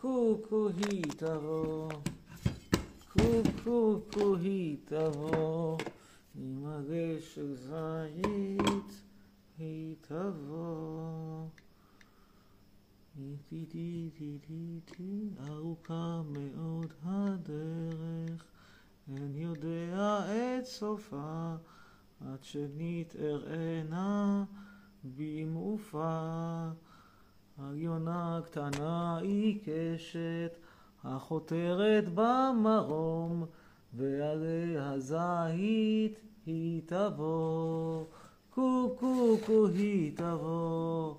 קוקו היא תבוא, קוקו היא תבוא, עם הגש של זית היא תבוא. ארוכה מאוד הדרך, אין יודע את סופה, עד שנתערענה במעופה. הגיונה קטנה עיקשת, החותרת במרום, ועלי הזית היא תבוא, קו היא תבוא,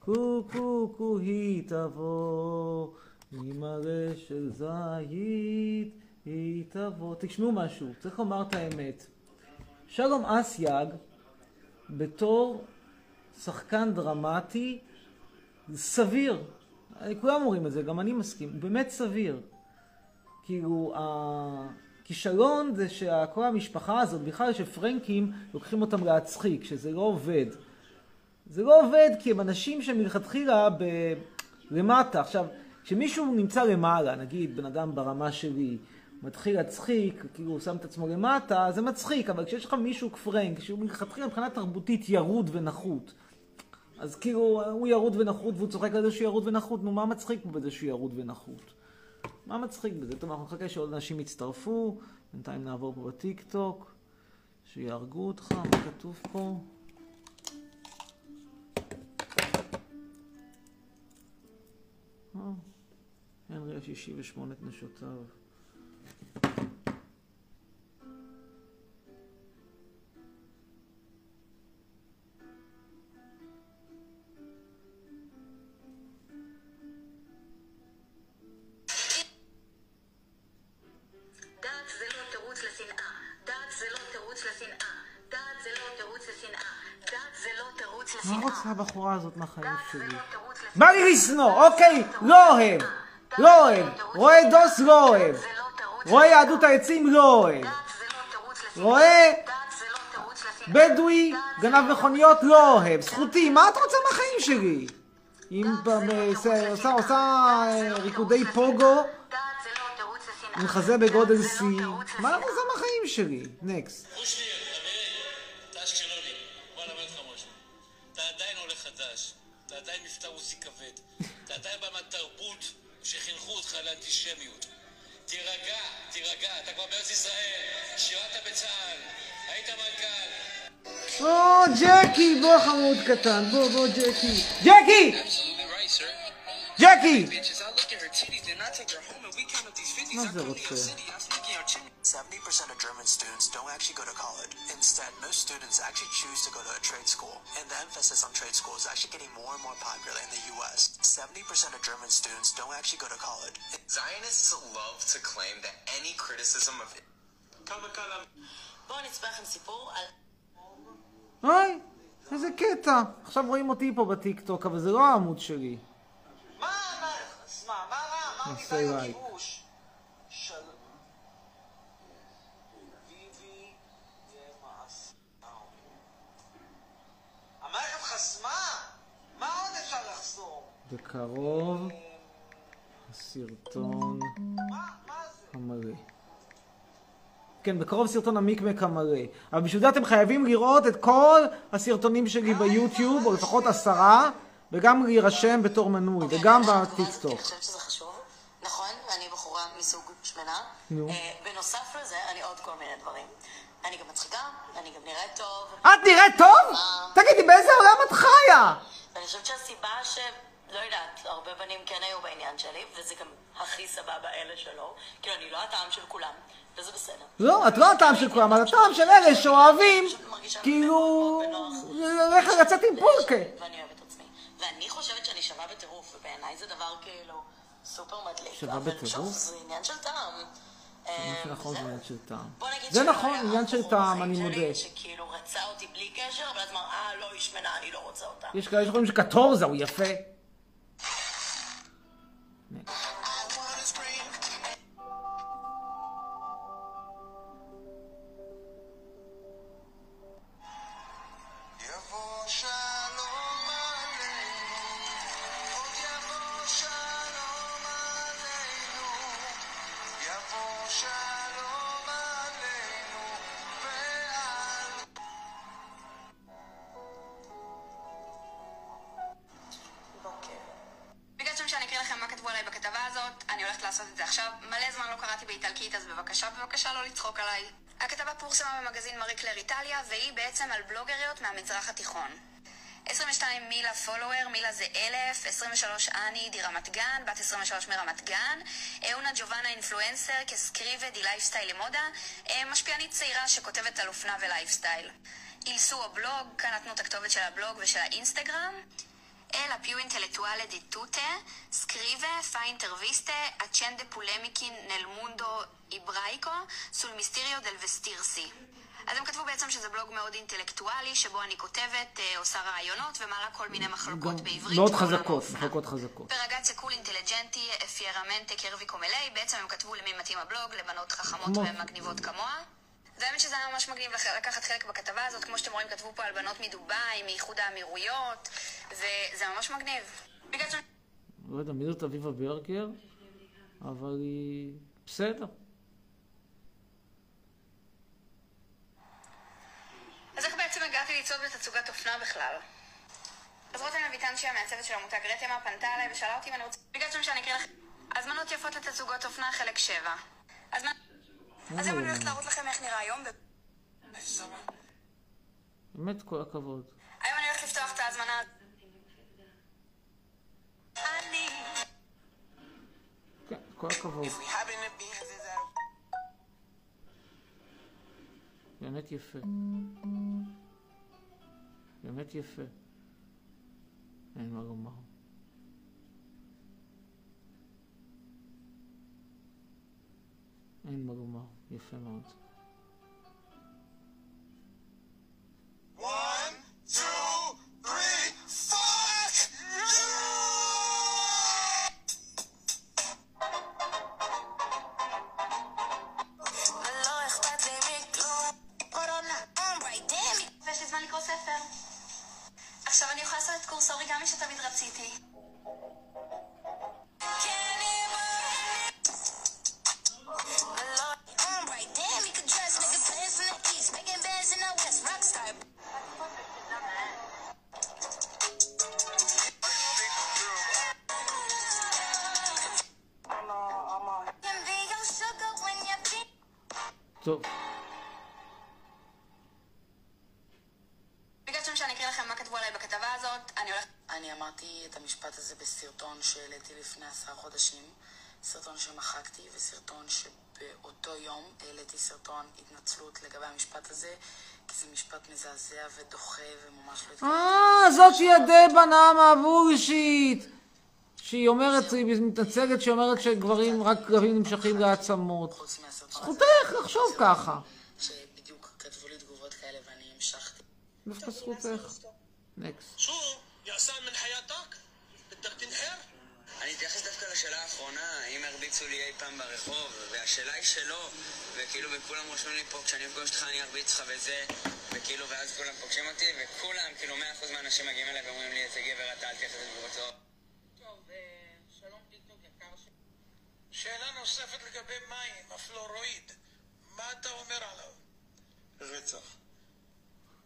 קו היא תבוא, עם הרי של זית היא תבוא. תשמעו משהו, צריך לומר את האמת. שלום אסייג, בתור שחקן דרמטי, סביר. כולם אומרים את זה, גם אני מסכים. באמת סביר. כאילו, הכישלון זה שכל המשפחה הזאת, בכלל שפרנקים לוקחים אותם להצחיק, שזה לא עובד. זה לא עובד כי הם אנשים שמלכתחילה ב... למטה. עכשיו, כשמישהו נמצא למעלה, נגיד בן אדם ברמה שלי, מתחיל להצחיק, כאילו הוא שם את עצמו למטה, זה מצחיק, אבל כשיש לך מישהו כפרנק, שהוא מלכתחילה מבחינה תרבותית ירוד ונחות, אז כאילו, הוא ירוד ונחות והוא צוחק על זה שהוא ירוד ונחות, נו, מה מצחיק בזה שהוא ירוד ונחות? מה מצחיק בזה? טוב, אנחנו נחכה שעוד אנשים יצטרפו, בינתיים נעבור פה בטיק טוק, שיהרגו אותך, מה כתוב פה? הנרי השישי ושמונת נשותיו. הבחורה הזאת מהחיים שלי? בא לי לשנוא, אוקיי, לא אוהב, לא אוהב, רואה דוס? לא אוהב, רואה יהדות העצים? לא אוהב, רואה בדואי גנב מכוניות? לא אוהב, זכותי, מה את רוצה מהחיים שלי? אם עושה ריקודי פוגו? עם חזה בגודל C, מה את רוצה מהחיים שלי? נקסט. אתה כבר בארץ ישראל, שירת בצה"ל, היית מנכ"ל. או, ג'קי, בוא חמוד קטן, בוא, בוא, ג'קי. ג'קי! ג'קי! מה זה רוצה? 70% of German students don't actually go to college. Instead, most students actually choose to go to a trade school. And the emphasis on trade school is actually getting more and more popular in the US. 70% of German students don't actually go to college. Zionists love to claim that any criticism of... בואו נצפה לכם סיפור על... אוי, איזה קטע. עכשיו רואים אותי פה בטיקטוק, אבל זה לא העמוד שלי. מה, מה, מה, מה רע? מה מדי הכיבוש? בקרוב הסרטון המלא. כן, בקרוב סרטון המיקמק המלא. אבל בשביל זה אתם חייבים לראות את כל הסרטונים שלי ביוטיוב, או לפחות עשרה, וגם להירשם בתור מנוי, וגם בטיקטוק. אני חושבת שזה חשוב. נכון, אני בחורה מסוג שמנה. נו. בנוסף לזה, אני עוד כל מיני דברים. אני גם מצחיקה, אני גם נראית טוב. את נראית טוב? תגידי, באיזה עולם את חיה? ואני חושבת שהסיבה ש... לא יודעת, הרבה בנים כן היו בעניין שלי, וזה גם הכי סבבה אלה שלא. כאילו, אני לא הטעם של כולם, וזה בסדר. לא, את לא הטעם של כולם, את הטעם של אלה שאוהבים, כאילו, ללכת לצאת עם פולקה. ואני אוהבת עצמי. ואני חושבת שאני שווה בטירוף, ובעיניי זה דבר כאילו סופר מדליק. שווה בטירוף? זה עניין של טעם. מה אמ, שנכון זה עניין של טעם. זה נכון, עניין של טעם, אני מודה. שכאילו רצה אותי בלי קשר, אבל אז אמר, אה, לא, היא שמנה, אני לא רוצה אותה. יש כאלה שחושבים שקטורזה הוא יפה. יבוא לעשות את זה עכשיו. מלא זמן לא קראתי באיטלקית, אז בבקשה, בבקשה לא לצחוק עליי. הכתבה פורסמה במגזין מארי קלר איטליה, והיא בעצם על בלוגריות מהמזרח התיכון. 22 mila follower, mila זה אלף, 23 anni di רמת גן, בת 23 מרמת גן, una giovane influencer che scrive di lifestyle e moda, אה, משפיענית צעירה שכותבת על אופנה ולייפסטייל. il suo blog, כאן נתנו את הכתובת של הבלוג ושל האינסטגרם. E la più intellettuale di tutte, scrive, fa interviste, accende polemiche nel mondo ebraico sul mistero del vestirsi. אז הם כתבו בעצם שזה בלוג מאוד אינטלקטואלי, שבו אני כותבת, עושה רעיונות ומעלה כל מיני מחלוקות בעברית. מאוד חזקות. מחלקות חזקות. פרגציה קול אינטליג'נטי, פיירמנטה קרבי קומלי, בעצם הם כתבו למי מתאים הבלוג, לבנות חכמות כמו- ומגניבות כמוה. זה האמת שזה היה ממש מגניב לקחת חלק בכתבה הזאת, כמו שאתם רואים כתבו פה על בנות מדובאי, מאיחוד האמירויות, וזה ממש מגניב. בגלל ש... לא יודע מי זאת אביבה ברגר, אבל היא בסדר. אז איך בעצם הגעתי לצעוד בתצוגת אופנה בכלל? אז רותם לויטן שהיא המעצבת של המותג רתמה פנתה אליי ושאלה אותי אם אני רוצה... ביקשתם שאני אקריא לכם... הזמנות יפות לתצוגות אופנה חלק 7. אז מה... אז אני הולכת להראות לכם איך נראה היום. באמת כל הכבוד. היום אני הולכת לפתוח את ההזמנה. אני... כן, כל הכבוד. באמת יפה. באמת יפה. אין מה לומר. אין מה לומר. יפה מאוד. One, המשפט הזה, כי זה משפט מזעזע ודוחה וממש לא. אה, זאת שהיא הדי בנאמה בולשיט. שהיא אומרת, היא מתנצגת שהיא אומרת שגברים, רק גברים נמשכים לעצמות. זכותך לחשוב ככה. שבדיוק כתבו לי תגובות כאלה ואני המשכתי. דווקא זכותך. נקסט. הרביצו לי אי פעם ברחוב, והשאלה היא שלא, וכאילו, וכולם רושמים לי פה, כשאני אפגוש אותך אני ארביץ לך וזה, וכאילו, ואז כולם פוגשים אותי, וכולם, כאילו, מאה אחוז מהאנשים מגיעים אליי ואומרים לי, איזה גבר אתה, אל תייחס לתגובות שלו. שאלה נוספת לגבי מים, הפלורואיד. מה אתה אומר עליו? רצח.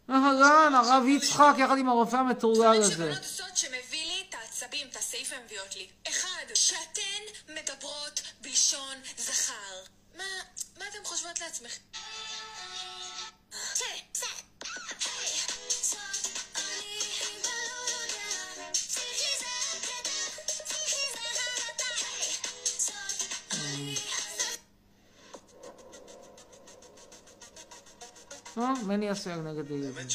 אהלן, הרב יצחק יחד עם הרופא המטורלל הזה. שבנות עושות שמביא לי את העצבים, את הסעיף הן מביאות לי. אחד, שאתן מדברות בלשון זכר. מה, מה אתן חושבות לעצמך? אה, מני אסייג נגד הילדים.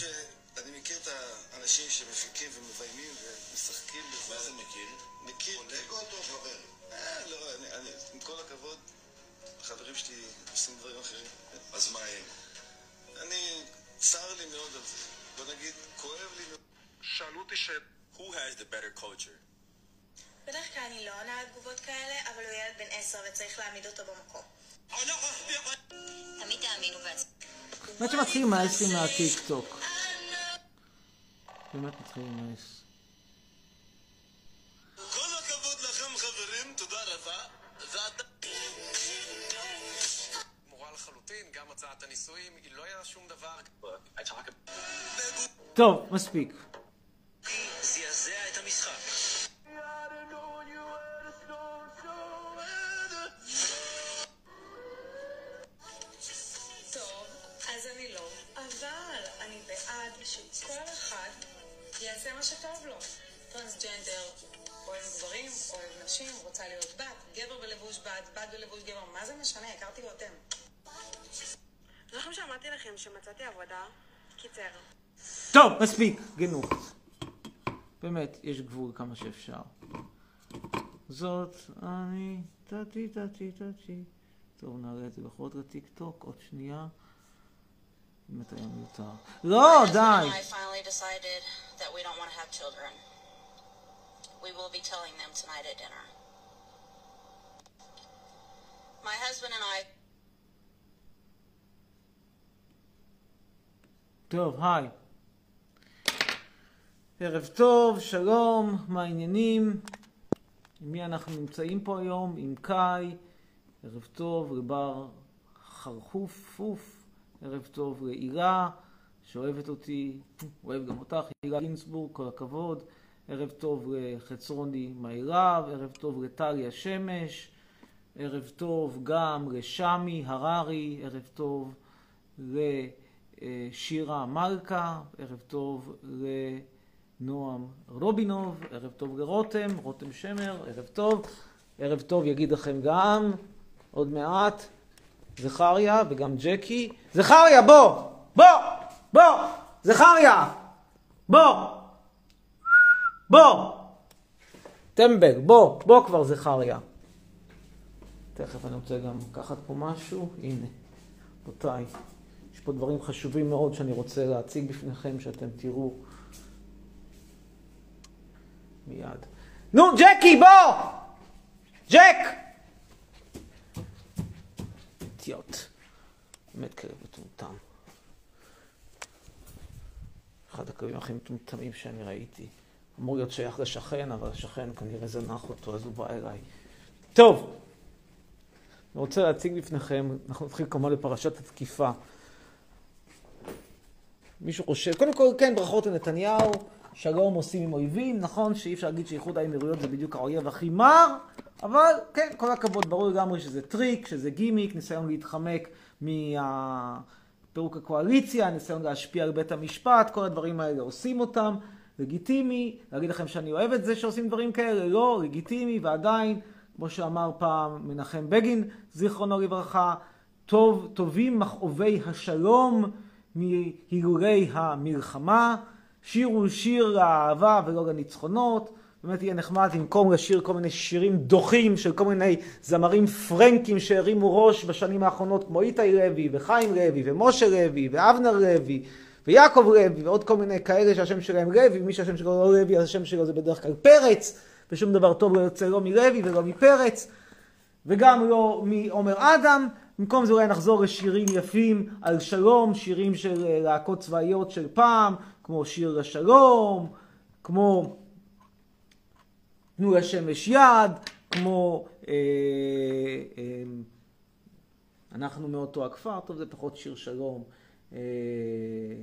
עושים דברים אחרים. אז מה הם? אני, צר לי מאוד על זה. בוא נגיד, כואב לי מאוד. שאלו אותי ש... Who has the better culture? בדרך כלל אני לא עונה על תגובות כאלה, אבל הוא ילד בן עשר וצריך להעמיד אותו במקום. תמיד תאמינו בעצמכם. באמת שמתחיל עם האסים מהטיק טוק. באמת מתחיל עם האס. הוצאת הנישואים, היא לא היה שום דבר. טוב, מספיק. זעזע את המשחק. לא, אבל אני בעד שכל אחד יעשה מה שטוב לו. טרנסג'נדר, אוהב גברים, אוהב נשים, רוצה להיות בת, גבר בלבוש בת, בת בלבוש גבר, מה זה משנה? הכרתי רותם. זוכרים שאמרתי לכם שמצאתי עבודה? קיצר. טוב, מספיק, גנוך. באמת, יש גבול כמה שאפשר. זאת אני, טאטי טאטי טאטי. טוב, נעלה את זה בכל זאת לטיק טוק, עוד שנייה. באמת היה מיותר. לא, די! I finally decided that we don't want to have children. We will be telling them tonight at dinner. My husband and I טוב, היי. ערב טוב, שלום, מה העניינים? עם מי אנחנו נמצאים פה היום? עם קאי. ערב טוב לבר חרחוף. ערב טוב להילה, שאוהבת אותי, אוהב גם אותך, הילה גינזבורג, כל הכבוד. ערב טוב לחצרוני מירב, ערב טוב לטליה שמש, ערב טוב גם לשמי הררי, ערב טוב לשירה מלכה, ערב טוב לנועם רובינוב, ערב טוב לרותם, רותם שמר, ערב טוב. ערב טוב יגיד לכם גם, עוד מעט, זכריה וגם ג'קי. זכריה, בוא! בוא! בוא! זכריה! בוא! בוא! טמבל, בוא, בוא כבר זכריה. תכף אני רוצה גם לקחת פה משהו, הנה, רבותיי, יש פה דברים חשובים מאוד שאני רוצה להציג בפניכם, שאתם תראו מיד. נו, ג'קי, בוא! ג'ק! אידיוט. באמת כלב מטומטם. אחד הכלבים הכי מטומטמים שאני ראיתי. אמור להיות שייך לשכן, אבל השכן כנראה זנח אותו, אז הוא בא אליי. טוב, אני רוצה להציג בפניכם, אנחנו נתחיל כמובן בפרשת התקיפה. מישהו חושב, קודם כל, כן, ברכות לנתניהו, שלום עושים עם אויבים, נכון שאי אפשר להגיד שאיחוד האמירויות זה בדיוק האויב הכי מר, אבל כן, כל הכבוד, ברור לגמרי שזה טריק, שזה גימיק, ניסיון להתחמק מפירוק הקואליציה, ניסיון להשפיע על בית המשפט, כל הדברים האלה עושים אותם. לגיטימי, להגיד לכם שאני אוהב את זה שעושים דברים כאלה, לא, לגיטימי, ועדיין, כמו שאמר פעם מנחם בגין, זיכרונו לברכה, טוב, טובים מכאובי השלום מהילולי המלחמה, שירו שיר לאהבה ולא לניצחונות, באמת יהיה נחמד במקום לשיר כל מיני שירים דוחים של כל מיני זמרים פרנקים שהרימו ראש בשנים האחרונות, כמו איתי לוי וחיים לוי ומשה לוי ואבנר לוי. ויעקב לוי ועוד כל מיני כאלה שהשם שלהם לוי, מי שהשם שלו לא לוי, אז השם שלו זה בדרך כלל פרץ, ושום דבר טוב לא יוצא לא מלוי ולא מפרץ, וגם לא מעומר אדם. במקום זה אולי נחזור לשירים יפים על שלום, שירים של להקות צבאיות של פעם, כמו שיר לשלום, כמו תנו לשמש יד, כמו אה, אה, אנחנו מאותו הכפר, טוב זה פחות שיר שלום.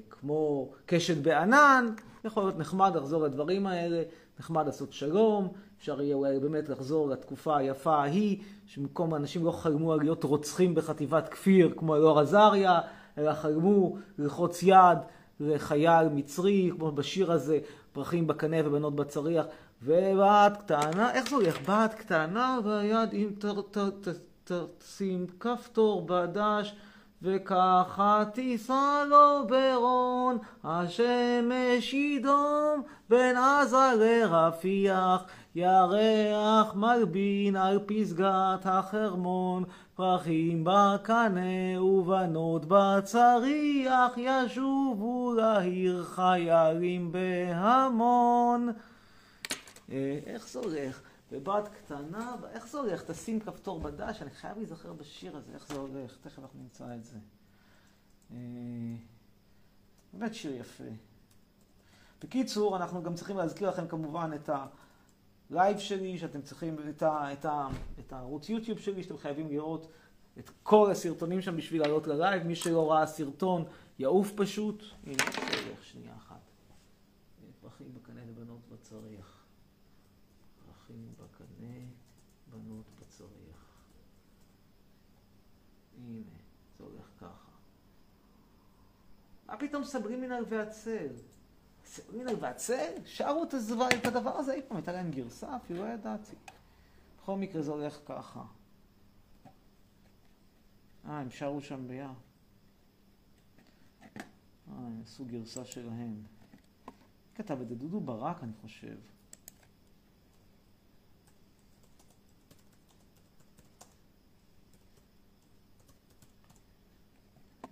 כמו קשת בענן, יכול להיות נחמד לחזור לדברים האלה, נחמד לעשות שלום, אפשר יהיה אולי באמת לחזור לתקופה היפה ההיא, שבמקום אנשים לא חלמו על להיות רוצחים בחטיבת כפיר כמו אלאור עזריה, אלא חלמו ללחוץ יד לחייל מצרי, כמו בשיר הזה, פרחים בקנה ובנות בצריח, ובת קטנה, איך זה הולך? בת קטנה והיד אם תשים כפתור בדש וככה תישא לו ברון, השמש ידום בין עזה לרפיח, ירח מלבין על פסגת החרמון, פרחים בקנה ובנות בצריח, ישובו לעיר חיילים בהמון. איך זה הולך? בבת קטנה, איך זה הולך? תשים כפתור בדש, אני חייב להיזכר בשיר הזה, איך זה הולך, תכף אנחנו נמצא את זה. באמת שיר יפה. בקיצור, אנחנו גם צריכים להזכיר לכם כמובן את הלייב שלי, שאתם צריכים, את, ה, את, ה, את הערוץ יוטיוב שלי, שאתם חייבים לראות את כל הסרטונים שם בשביל לעלות ללייב. מי שלא ראה סרטון, יעוף פשוט. הנה, הולך שנייה אחת. פרחים בקנה לבנות בצריח. פרחים בקנה, בנות בצריח. הנה, זה הולך ככה. מה פתאום סברים מן ערבי הצל? סברים מן ערבי הצל? שרו את הדבר, הזה אי פעם, הייתה להם גרסה, אפילו לא ידעתי. בכל מקרה זה הולך ככה. אה, הם שרו שם ביחד. אה, הם עשו גרסה שלהם. כתב את זה דודו ברק, אני חושב.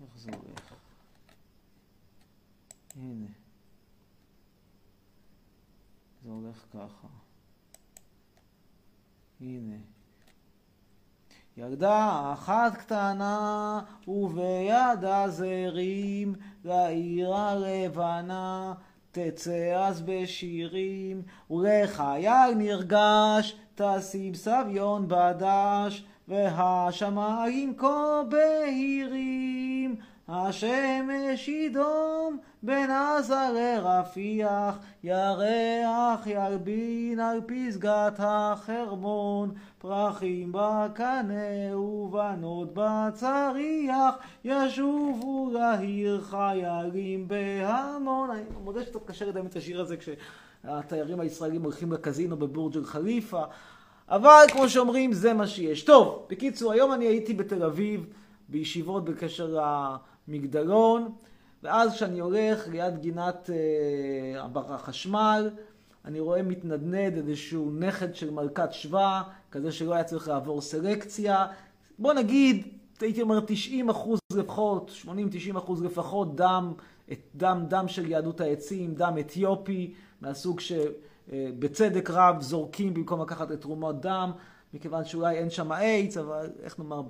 איך זה הולך? הנה. זה הולך ככה. הנה. ילדה אחת קטנה ובידה זרים לעיר הלבנה תצא אז בשירים ולחייל נרגש תשים סביון בדש והשמיים כה בהירים השמש ידום בין עזה לרפיח, ירח ילבין על פסגת החרמון, פרחים בקנה ובנות בצריח, ישובו לעיר חיילים בהמון. אני מודה שקצת קשה לדמיין את השיר הזה כשהתיירים הישראלים הולכים לקזינו בבורג' אל-חליפה, אבל כמו שאומרים, זה מה שיש. טוב, בקיצור, היום אני הייתי בתל אביב, בישיבות בקשר למגדלון. ואז כשאני הולך ליד גינת אה, החשמל, אני רואה מתנדנד איזשהו נכד של מלכת שבא, כזה שלא היה צריך לעבור סלקציה. בוא נגיד, הייתי אומר 90 אחוז לפחות, 80-90 אחוז לפחות, דם, דם, דם של יהדות העצים, דם אתיופי, מהסוג שבצדק רב זורקים במקום לקחת את תרומות דם. מכיוון שאולי אין שם איידס, אבל איך נאמר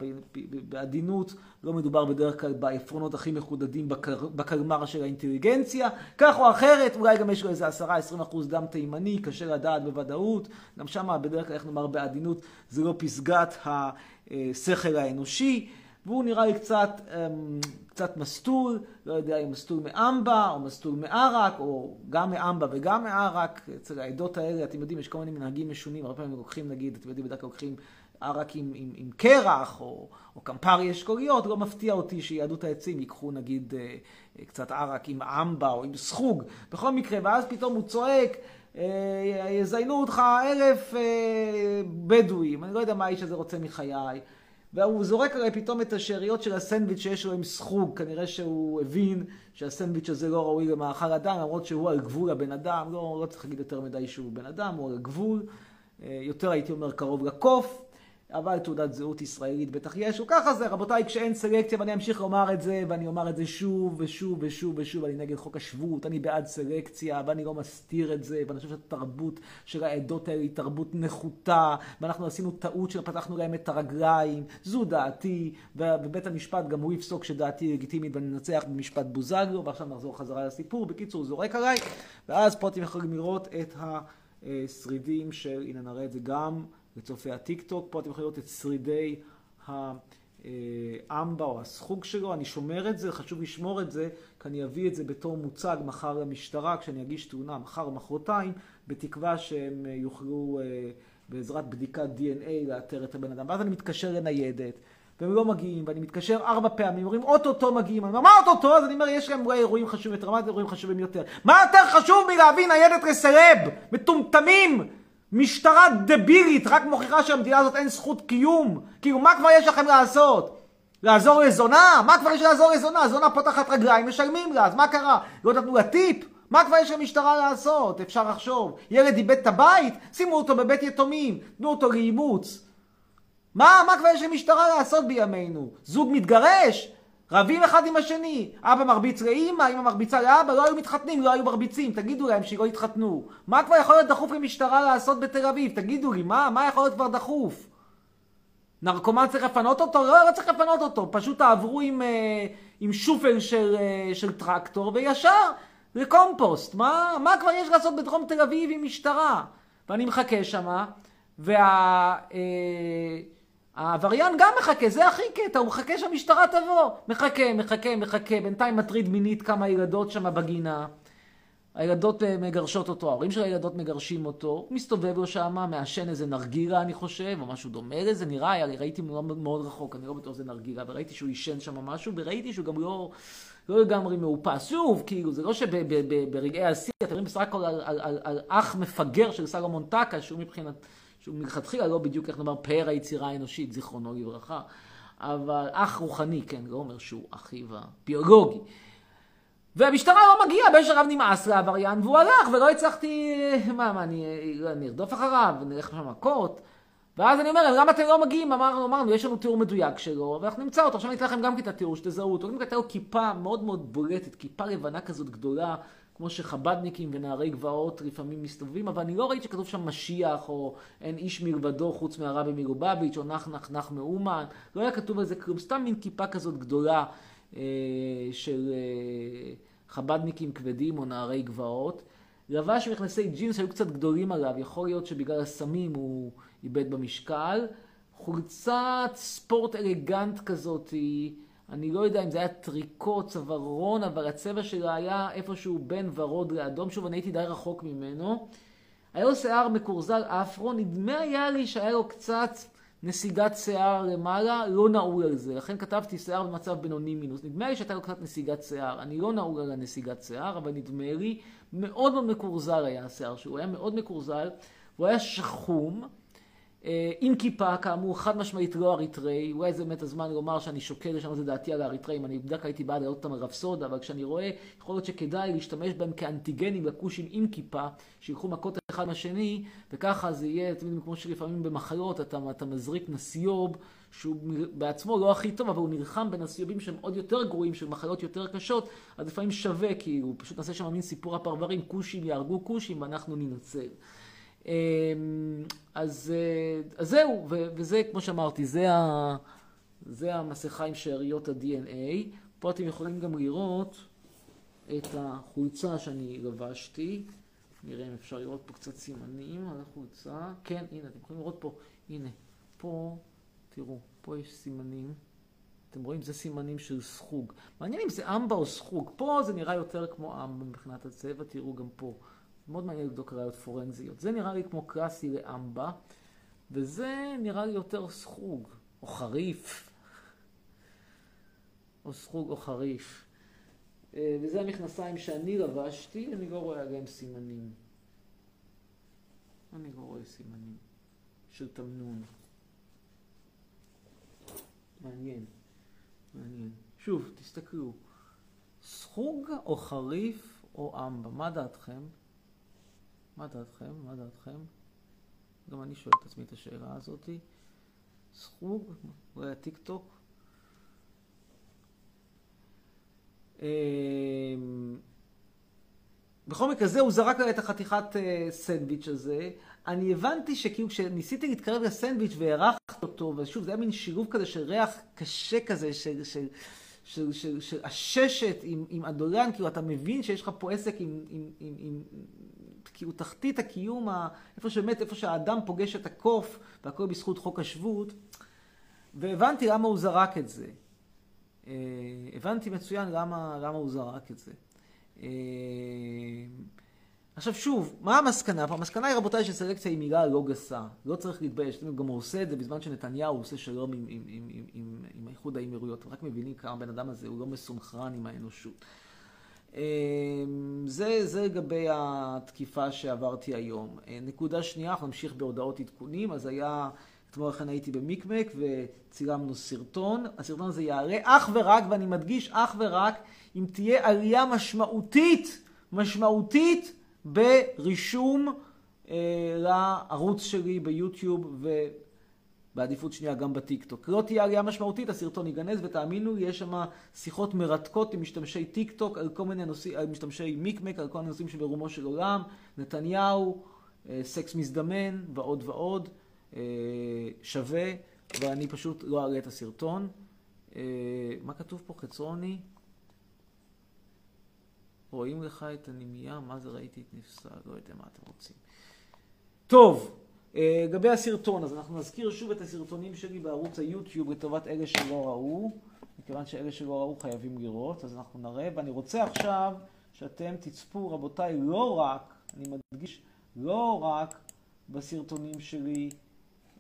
בעדינות, לא מדובר בדרך כלל בעפרונות הכי מחודדים בקר, בקלמר של האינטליגנציה. כך או אחרת, אולי גם יש לו איזה 10-20 אחוז דם תימני, קשה לדעת בוודאות. גם שם בדרך כלל, איך נאמר בעדינות, זה לא פסגת השכל האנושי. והוא נראה לי קצת, קצת מסטול, לא יודע אם מסטול מאמבה או מסטול מערק, או גם מאמבה וגם מערק. אצל העדות האלה, אתם יודעים, יש כל מיני מנהגים משונים, הרבה פעמים לוקחים, נגיד, אתם יודעים, בדרך כלל לוקחים ערק עם, עם, עם קרח, או, או קמפרי אשכוליות, לא מפתיע אותי שיהדות העצים ייקחו, נגיד, קצת ערק עם אמבה או עם סחוג. בכל מקרה, ואז פתאום הוא צועק, יזיינו אותך אלף בדואים, אני לא יודע מה האיש הזה רוצה מחיי. והוא זורק הרי פתאום את השאריות של הסנדוויץ' שיש לו עם סחוג, כנראה שהוא הבין שהסנדוויץ' הזה לא ראוי למאכל אדם, למרות שהוא על גבול הבן אדם, לא, לא צריך להגיד יותר מדי שהוא בן אדם, הוא על גבול, יותר הייתי אומר קרוב לקוף, אבל תעודת זהות ישראלית בטח יש, וככה זה, רבותיי, כשאין סלקציה, ואני אמשיך לומר את זה, ואני אומר את זה שוב ושוב ושוב ושוב, אני נגד חוק השבות, אני בעד סלקציה, ואני לא מסתיר את זה, ואני חושב שהתרבות של העדות האלה היא תרבות נחותה, ואנחנו עשינו טעות שפתחנו להם את הרגליים, זו דעתי, ובית המשפט גם הוא יפסוק שדעתי לגיטימית ואני ננצח במשפט בוזגלו, ועכשיו נחזור חזרה לסיפור, בקיצור, הוא זורק עליי, ואז פה אתם יכולים לראות את השרידים של, הנה נראה את זה גם, לצופי הטיק-טוק. פה אתם יכולים לראות את שרידי האמבה או הסחוג שלו. אני שומר את זה, חשוב לשמור את זה, כי אני אביא את זה בתור מוצג מחר למשטרה, כשאני אגיש תלונה מחר או מחרתיים, בתקווה שהם יוכלו בעזרת בדיקת DNA לאתר את הבן אדם. ואז אני מתקשר לניידת. והם לא מגיעים, ואני מתקשר ארבע פעמים, אומרים אוטוטו מגיעים, אני אומר מה אוטוטו? אז אני אומר יש להם אולי אירועים חשובים יותר, מה זה אירועים חשובים יותר? מה יותר חשוב מלהביא ניידת לסלב? מטומטמים! משטרה דבילית, רק מוכיחה שלמדינה הזאת אין זכות קיום. כאילו, מה כבר יש לכם לעשות? לעזור לזונה? מה כבר יש לעזור לזונה? זונה פותחת רגליים, משלמים לה, אז מה קרה? לא נתנו לה טיפ? מה כבר יש למשטרה לעשות? אפשר לחשוב. ילד איבד את הבית? שימו אותו בבית יתומים, תנו אותו לאימוץ. מה, מה כבר יש למשטרה לעשות בימינו? זוג מתגרש? רבים אחד עם השני. אבא מרביץ לאמא, אמא מרביצה לאבא, לא היו מתחתנים, לא היו מרביצים. תגידו להם שלא יתחתנו. מה כבר יכול להיות דחוף למשטרה לעשות בתל אביב? תגידו לי, מה, מה יכול להיות כבר דחוף? נרקומן צריך לפנות אותו? לא, לא צריך לפנות אותו. פשוט תעברו עם, אה, עם שופל של, אה, של טרקטור וישר לקומפוסט. מה, מה כבר יש לעשות בדרום תל אביב עם משטרה? ואני מחכה שמה, וה... אה, העבריין גם מחכה, זה הכי קטע, הוא מחכה שהמשטרה תבוא. מחכה, מחכה, מחכה, בינתיים מטריד מינית כמה ילדות שם בגינה. הילדות אה, מגרשות אותו, ההורים של הילדות מגרשים אותו, הוא מסתובב לו שם, מעשן איזה נרגילה אני חושב, או משהו דומה לזה, נראה, היה, ראיתי מאוד, מאוד רחוק, אני לא בטוח שזה נרגילה, וראיתי שהוא עישן שם משהו, וראיתי שהוא גם לא, לא לגמרי מאופס. שוב, כאילו, זה לא שברגעי השיא, אתם רואים בסך הכל על, על, על, על אח מפגר של סלומון טקה, שהוא מבחינת, שהוא מלכתחילה לא בדיוק, איך נאמר, פאר היצירה האנושית, זיכרונו לברכה, אבל אח רוחני, כן, לא אומר שהוא אחיו הביולוגי. והמשטרה לא מגיעה, באיזשהו רב נמאס לעבריין, והוא הלך, ולא הצלחתי, מה, מה, אני, ארדוף אחריו, נלך שם מכות. ואז אני אומר, למה אתם לא מגיעים? אמרנו, אמרנו, יש לנו תיאור מדויק שלו, ואנחנו נמצא אותו. עכשיו אני אתן לכם גם את התיאור, שתזהו אותו. אני לו כיפה מאוד מאוד בולטת, כיפה לבנה כזאת גדולה, כמו שחבדניקים ונערי גבעות לפעמים מסתובבים, אבל אני לא ראיתי שכתוב שם משיח, או אין איש מלבדו חוץ מהרבי מלובביץ', או נח נח נח מאומן. לא היה כתוב על זה כלום, סתם מין כיפה כזאת גדולה. אה, של אה, חבדניקים כבדים או נערי גבעות. לבש מכנסי ג'ינס שהיו קצת גדולים עליו, יכול להיות שבגלל הסמים הוא איבד במשקל. חולצת ספורט אלגנט כזאת, אני לא יודע אם זה היה טריקו, צווארון, אבל הצבע שלה היה איפשהו בין ורוד לאדום. שוב, אני הייתי די רחוק ממנו. היה לו שיער מקורזל אפרו, נדמה היה לי שהיה לו קצת נסיגת שיער למעלה, לא נעול על זה. לכן כתבתי שיער במצב בינוני מינוס. נדמה לי שהייתה לו קצת נסיגת שיער. אני לא נעול על הנסיגת שיער, אבל נדמה לי, מאוד מאוד מקורזל היה השיער שלו. הוא היה מאוד מקורזל, והוא היה שחום. אה, עם כיפה, כאמור, חד משמעית לא אריתראי, אולי זה באמת הזמן לומר שאני שוקל לשנות את דעתי על האריתראים, אני בדרך כלל הייתי בעד להעלות אותם על רפסודה, אבל כשאני רואה, יכול להיות שכדאי להשתמש בהם כאנטיגנים לכושים עם כיפה, שילכו מכות אחד מהשני, וככה זה יהיה, אתם יודעים, כמו שלפעמים במחלות אתה, אתה מזריק נסיוב, שהוא בעצמו לא הכי טוב, אבל הוא נלחם בנסיובים שהם עוד יותר גרועים, של מחלות יותר קשות, אז לפעמים שווה, כי הוא פשוט נעשה שם מין סיפור הפרברים, כושים יהרגו כושים ואנחנו ננצל. אמ, אז, אה, אז זהו, וזה, כמו שאמרתי, זה, ה, זה המסכה עם שאריות ה-DNA. פה אתם יכולים גם לראות את החולצה שאני לבשתי. נראה אם אפשר לראות פה קצת סימנים על החולצה. כן, הנה, אתם יכולים לראות פה, הנה, פה, תראו, פה יש סימנים. אתם רואים? זה סימנים של סחוג. מעניין אם זה אמבה או סחוג. פה זה נראה יותר כמו אמבה מבחינת הצבע, תראו גם פה. מאוד מעניין לבדוק ראיות פורנזיות. זה נראה לי כמו קלאסי לאמבה, וזה נראה לי יותר סחוג, או חריף. או סחוג או חריף. אה, וזה המכנסיים שאני לבשתי, אני לא רואה עליהם סימנים. אני לא רואה סימנים של תמנון. מעניין, מעניין. שוב, תסתכלו. סחוג או חריף או אמבה, מה דעתכם? מה דעתכם? מה דעתכם? גם אני שואל את עצמי את השאלה הזאתי. סחוג, אולי הטיק טוק. אמ, בכל מקרה זה, הוא זרק את החתיכת אה, סנדוויץ' הזה. אני הבנתי שכאילו כשניסיתי להתקרב לסנדוויץ' והערכתי אותו, ושוב, זה היה מין שילוב כזה של ריח קשה כזה, של, של, של, של, של עששת עם, עם אדולן, כאילו אתה מבין שיש לך פה עסק עם, עם, עם, עם כאילו תחתית הקיום, איפה שבאמת, איפה שהאדם פוגש את הקוף, והכל בזכות חוק השבות, והבנתי למה הוא זרק את זה. אה, הבנתי מצוין למה, למה הוא זרק את זה. עכשיו שוב, מה המסקנה המסקנה היא רבותיי שסלקציה היא מילה לא גסה. לא צריך להתבייש. אתם גם הוא עושה את זה בזמן שנתניהו עושה שלום עם, עם, עם, עם, עם, עם איחוד האמירויות. רק מבינים כמה הבן אדם הזה הוא לא מסונכרן עם האנושות. אמ, זה, זה לגבי התקיפה שעברתי היום. אה, נקודה שנייה, אנחנו נמשיך בהודעות עדכונים. אז היה, אתמול לכן הייתי במיקמק וצילמנו סרטון. הסרטון הזה יעלה אך ורק, ואני מדגיש אך ורק, אם תהיה עלייה משמעותית, משמעותית ברישום אה, לערוץ שלי ביוטיוב ו... בעדיפות שנייה גם בטיקטוק. לא תהיה עלייה משמעותית, הסרטון ייגנז, ותאמינו, יש שם שיחות מרתקות עם משתמשי טיקטוק, על כל מיני נושאים, על משתמשי מיקמק, על כל מיני נושאים שברומו של עולם, נתניהו, אה, סקס מזדמן, ועוד ועוד. אה, שווה, ואני פשוט לא אעלה את הסרטון. אה, מה כתוב פה? חצרוני? רואים לך את הנמייה? מה זה ראיתי את נפסל? לא יודע מה אתם רוצים. טוב. אה, לגבי הסרטון, אז אנחנו נזכיר שוב את הסרטונים שלי בערוץ היוטיוב לטובת אלה שלא ראו, מכיוון שאלה שלא ראו חייבים לראות, אז אנחנו נראה, ואני רוצה עכשיו שאתם תצפו, רבותיי, לא רק, אני מדגיש, לא רק בסרטונים שלי,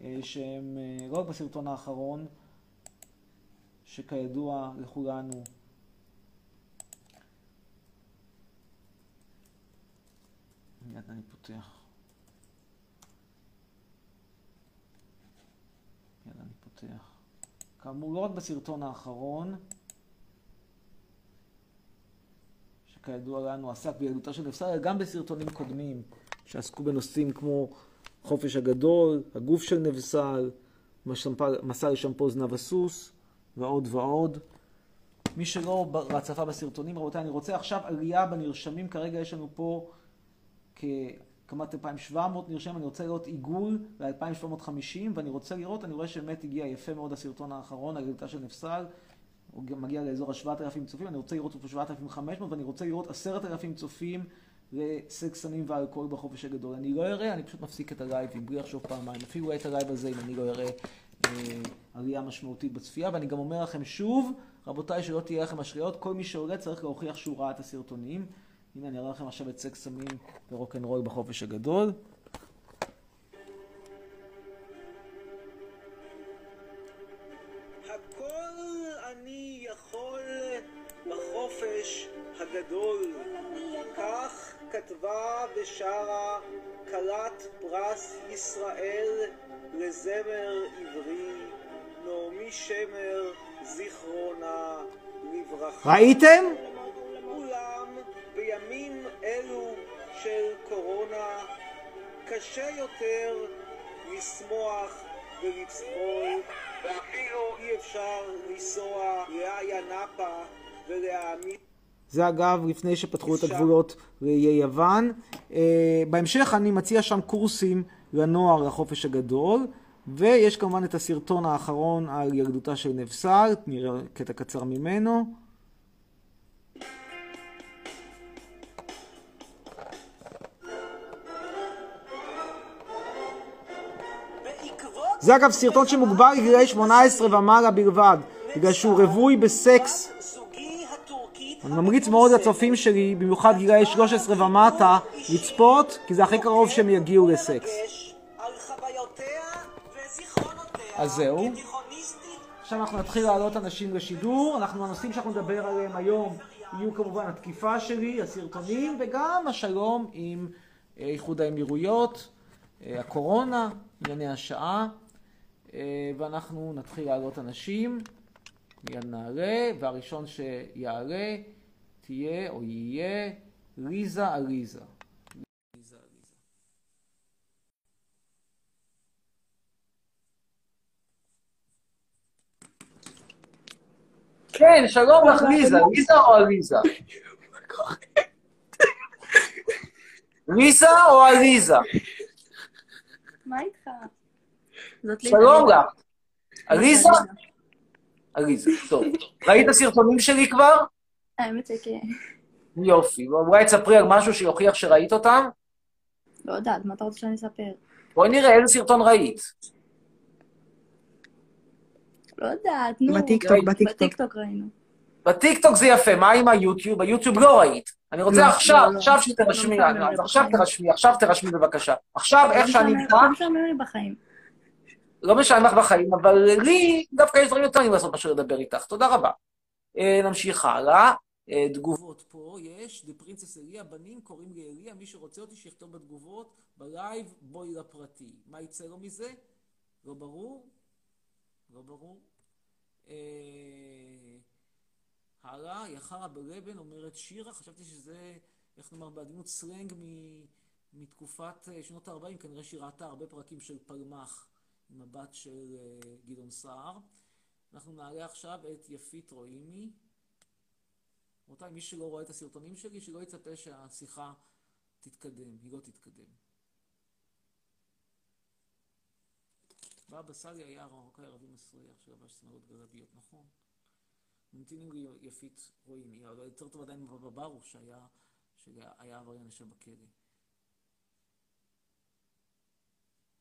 אה, שהם, אה, לא רק בסרטון האחרון, שכידוע לכולנו מיד אני פותח. מיד אני פותח. כאמור, לא רק בסרטון האחרון, שכידוע לנו עסק בילדותה של נפסל, אלא גם בסרטונים קודמים שעסקו בנושאים כמו חופש הגדול, הגוף של נבסל, מסע לשמפו זנב הסוס ועוד ועוד. מי שלא צפה בסרטונים, רבותיי, אני רוצה עכשיו עלייה בנרשמים. כרגע יש לנו פה כמעט 2,700 נרשמים, אני רוצה לראות עיגול ל-2,750, ואני רוצה לראות, אני רואה שבאמת הגיע יפה מאוד הסרטון האחרון, הגדולתה של נפסל, הוא גם מגיע לאזור ה-7,000 צופים, אני רוצה לראות אותו 7,500, ואני רוצה לראות 10,000 צופים לסקס סמים ואלכוהול בחופש הגדול. אני לא אראה, אני פשוט מפסיק את הלייבים, בלי לחשוב פעמיים, אפילו את הלייב הזה, אם אני לא אראה אה, עלייה משמעותית בצפייה, ואני גם אומר לכם שוב, רבותיי, שלא תהיה לכם אשליות, כל מי שעולה צריך להוכיח שהוא ראה את הסרטונים. הנה אני אראה לכם עכשיו את סקס סמים ורוקנרול בחופש הגדול. הכל אני יכול בחופש הגדול. כך כתבה ושרה כלת פרס ישראל לזמר עברי, נעמי שמר, זיכרונה לברכה. ראיתם? של קורונה קשה יותר לשמוח ולצחול ואפילו אי אפשר לנסוע לאיה נאפה ולהעמיד זה אגב לפני שפתחו את הגבולות לאיי יוון. Uh, בהמשך אני מציע שם קורסים לנוער לחופש הגדול, ויש כמובן את הסרטון האחרון על ילדותה של נבסל, נראה קטע קצר ממנו. זה אגב סרטון שמוגבר לגילאי 18 ומעלה בלבד, בגלל שהוא רווי בסקס. אני ממליץ מאוד לצופים שלי, במיוחד גילאי 13 ומטה, לצפות, כי זה הכי קרוב שהם יגיעו לסקס. אז זהו. עכשיו אנחנו נתחיל להעלות אנשים לשידור. אנחנו, הנושאים שאנחנו נדבר עליהם היום יהיו כמובן התקיפה שלי, הסרטונים, וגם השלום עם אה, איחוד האמירויות, אה, הקורונה, ענייני השעה. אה, ואנחנו נתחיל להעלות אנשים, מיד נעלה, והראשון שיעלה תהיה או יהיה ליזה עליזה. כן, שלום לך ליזה, ליזה או עליזה? ליזה או עליזה? מה איתך? שלום לך. עליזה? עליזה, טוב. ראית סרטונים שלי כבר? האמת שכן. יופי. אולי תספרי על משהו שיוכיח שראית אותם? לא יודעת, מה אתה רוצה שאני אספר? בואי נראה איזה סרטון ראית. לא יודעת, נו. בטיקטוק, בטיקטוק. בטיקטוק ראינו. בטיקטוק זה יפה, מה עם היוטיוב? ביוטיוב לא ראית. אני רוצה לא, עכשיו, לא, לא. עכשיו שתרשמי, לא עכשיו. תרשמי, עכשיו תרשמי בבקשה. עכשיו, איך שאני לא איתך, משעמם לי בחיים. לא משנה לך בחיים, אבל לי דווקא יש דברים יותר טובים לעשות מאשר לדבר איתך. תודה רבה. אה, נמשיך הלאה. אה, תגובות פה יש, The Princess אליה, בנים קוראים לי אליה, מי שרוצה אותי שיכתוב בתגובות, בלייב, בואי לפרטי. מה יצא לו מזה? לא ברור? לא ברור. אה, הלאה, יחרה בלבן, אומרת שירה, חשבתי שזה, איך נאמר בעדינות, סלנג מתקופת שנות ה-40, כנראה שהיא ראתה הרבה פרקים של פלמח הבת של אה, גדעון סער. אנחנו נעלה עכשיו את יפית רואימי. רבותיי, מי שלא רואה את הסרטונים שלי, שלא יצפה שהשיחה תתקדם, היא לא תתקדם. בבא סאלי היה מרוקאי ערבי מסריח שלבש שמלות גלביות, נכון? ממתינים לי יפית רואימי, אבל יותר טוב עדיין מבבא ברוך שהיה, עבריין יושב בכלא.